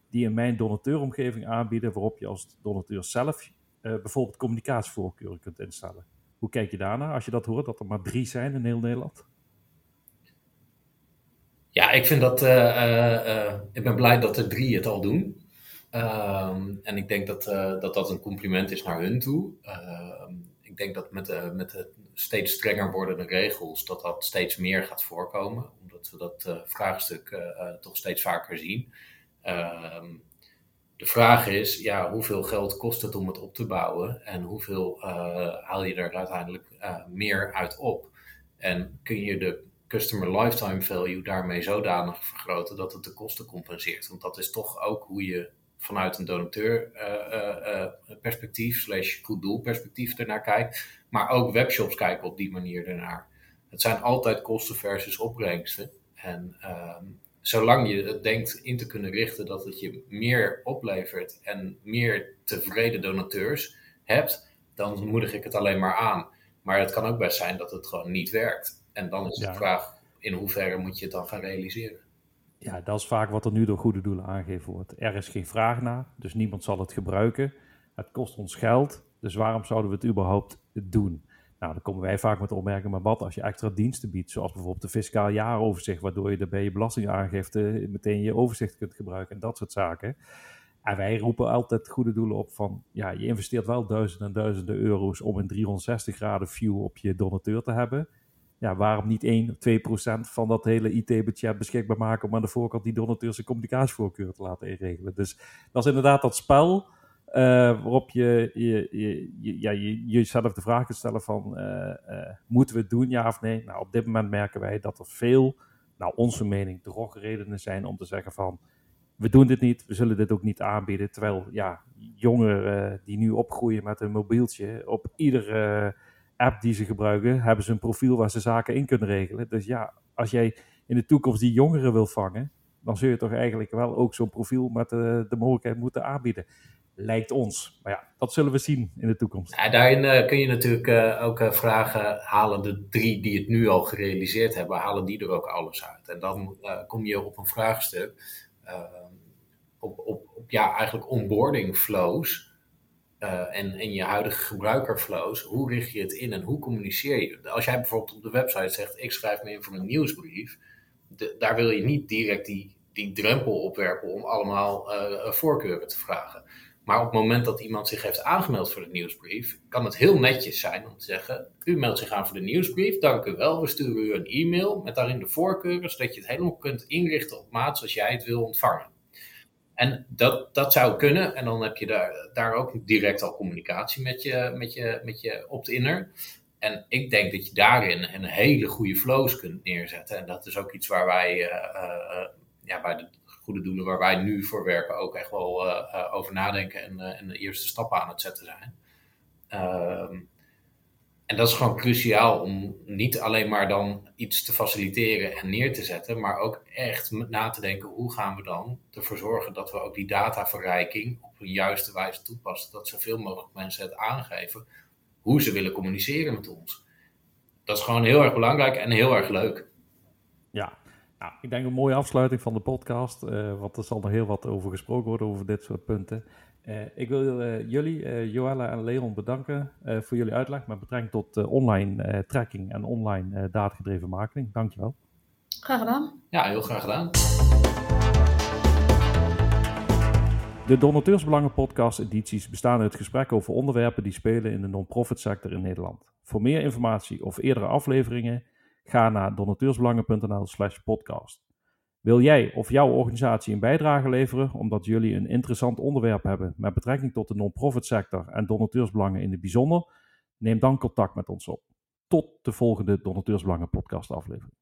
die een mijn donateuromgeving aanbieden waarop je als donateur zelf bijvoorbeeld communicatievoorkeuren kunt instellen. Hoe kijk je daarnaar als je dat hoort, dat er maar drie zijn in heel Nederland? Ja, ik vind dat. Uh, ik ben blij dat er drie het al doen. Um, en ik denk dat, dat dat een compliment is naar hun toe. Uh, ik denk dat met, met steeds strenger wordende regels, dat dat steeds meer gaat voorkomen. Omdat we dat vraagstuk toch steeds vaker zien. Ehm, de vraag is, ja, hoeveel geld kost het om het op te bouwen en hoeveel haal je er uiteindelijk meer uit op? En kun je de customer lifetime value daarmee zodanig vergroten dat het de kosten compenseert? Want dat is toch ook hoe je vanuit een donateur uh, uh, perspectief, slash goed doel perspectief ernaar kijkt. Maar ook webshops kijken op die manier ernaar. Het zijn altijd kosten versus opbrengsten. En ehm, zolang je het denkt in te kunnen richten dat het je meer oplevert en meer tevreden donateurs hebt, dan moedig ik het alleen maar aan. Maar het kan ook best zijn dat het gewoon niet werkt. En dan is de vraag, in hoeverre moet je het dan gaan realiseren? Ja, dat is vaak wat er nu door goede doelen aangegeven wordt. Er is geen vraag naar, dus niemand zal het gebruiken. Het kost ons geld, dus waarom zouden we het überhaupt doen? Nou, dan komen wij vaak met de opmerking, maar wat als je extra diensten biedt, zoals bijvoorbeeld de fiscaal jaaroverzicht, waardoor je bij je belastingaangifte meteen je overzicht kunt gebruiken en dat soort zaken. En wij roepen altijd goede doelen op van, ja, je investeert wel duizenden en duizenden euro's om een 360 graden view op je donateur te hebben ja, waarom niet 1 of 2 procent van dat hele IT-budget beschikbaar maken om aan de voorkant die donateurs communicatievoorkeur te laten inregelen. Dus dat is inderdaad dat spel uh, waarop je, je, je, ja, je, jezelf de vraag kunt stellen van, uh, uh, moeten we het doen, ja of nee? Nou, op dit moment merken wij dat er veel, nou onze mening, droge redenen zijn om te zeggen van, we doen dit niet, we zullen dit ook niet aanbieden. Terwijl, ja, jongeren die nu opgroeien met een mobieltje, op iedere app die ze gebruiken, hebben ze een profiel waar ze zaken in kunnen regelen. Dus ja, als jij in de toekomst die jongeren wil vangen, dan zul je toch eigenlijk wel ook zo'n profiel met de, de, mogelijkheid moeten aanbieden. Lijkt ons. Maar ja, dat zullen we zien in de toekomst. Ja, daarin uh, kun je natuurlijk uh, ook vragen, halen de drie die het nu al gerealiseerd hebben, halen die er ook alles uit? En dan kom je op een vraagstuk, op, op, op ja, eigenlijk onboarding flows uh, en, je huidige gebruikerflows, hoe richt je het in en hoe communiceer je? Als jij bijvoorbeeld op de website zegt, ik schrijf me in voor een nieuwsbrief, daar wil je niet direct die, die drempel opwerpen om allemaal uh, voorkeuren te vragen. Maar op het moment dat iemand zich heeft aangemeld voor de nieuwsbrief, kan het heel netjes zijn om te zeggen: U meldt zich aan voor de nieuwsbrief, dank u wel. We sturen u een e-mail met daarin de voorkeuren, zodat je het helemaal kunt inrichten op maat zoals jij het wil ontvangen. En dat, dat zou kunnen. En dan heb je daar, daar ook direct al communicatie met je, met je, met je opt-inner. En ik denk dat je daarin een hele goede flows kunt neerzetten. En dat is ook iets waar wij, uh, uh, ja, bij de goede doelen waar wij nu voor werken, ook echt wel over nadenken en, en de eerste stappen aan het zetten zijn. Ehm, en dat is gewoon cruciaal om niet alleen maar dan iets te faciliteren en neer te zetten, maar ook echt na te denken hoe gaan we dan ervoor zorgen dat we ook die dataverrijking op een juiste wijze toepassen. Dat zoveel mogelijk mensen het aangeven hoe ze willen communiceren met ons. Dat is gewoon heel erg belangrijk en heel erg leuk. Ja, nou, ik denk een mooie afsluiting van de podcast, uh, want er zal nog heel wat over gesproken worden over dit soort punten. Uh, ik wil uh, jullie, uh, Joella en Leon, bedanken voor jullie uitleg met betrekking tot online tracking en online datagedreven marketing. Dankjewel. Graag gedaan. Ja, heel graag gedaan. De Donateursbelangen podcast edities bestaan uit gesprekken over onderwerpen die spelen in de non-profit sector in Nederland. Voor meer informatie of eerdere afleveringen ga naar donateursbelangen.nl slash podcast. Wil jij of jouw organisatie een bijdrage leveren omdat jullie een interessant onderwerp hebben met betrekking tot de non-profit sector en donateursbelangen in het bijzonder? Neem dan contact met ons op. Tot de volgende Donateursbelangen podcast aflevering.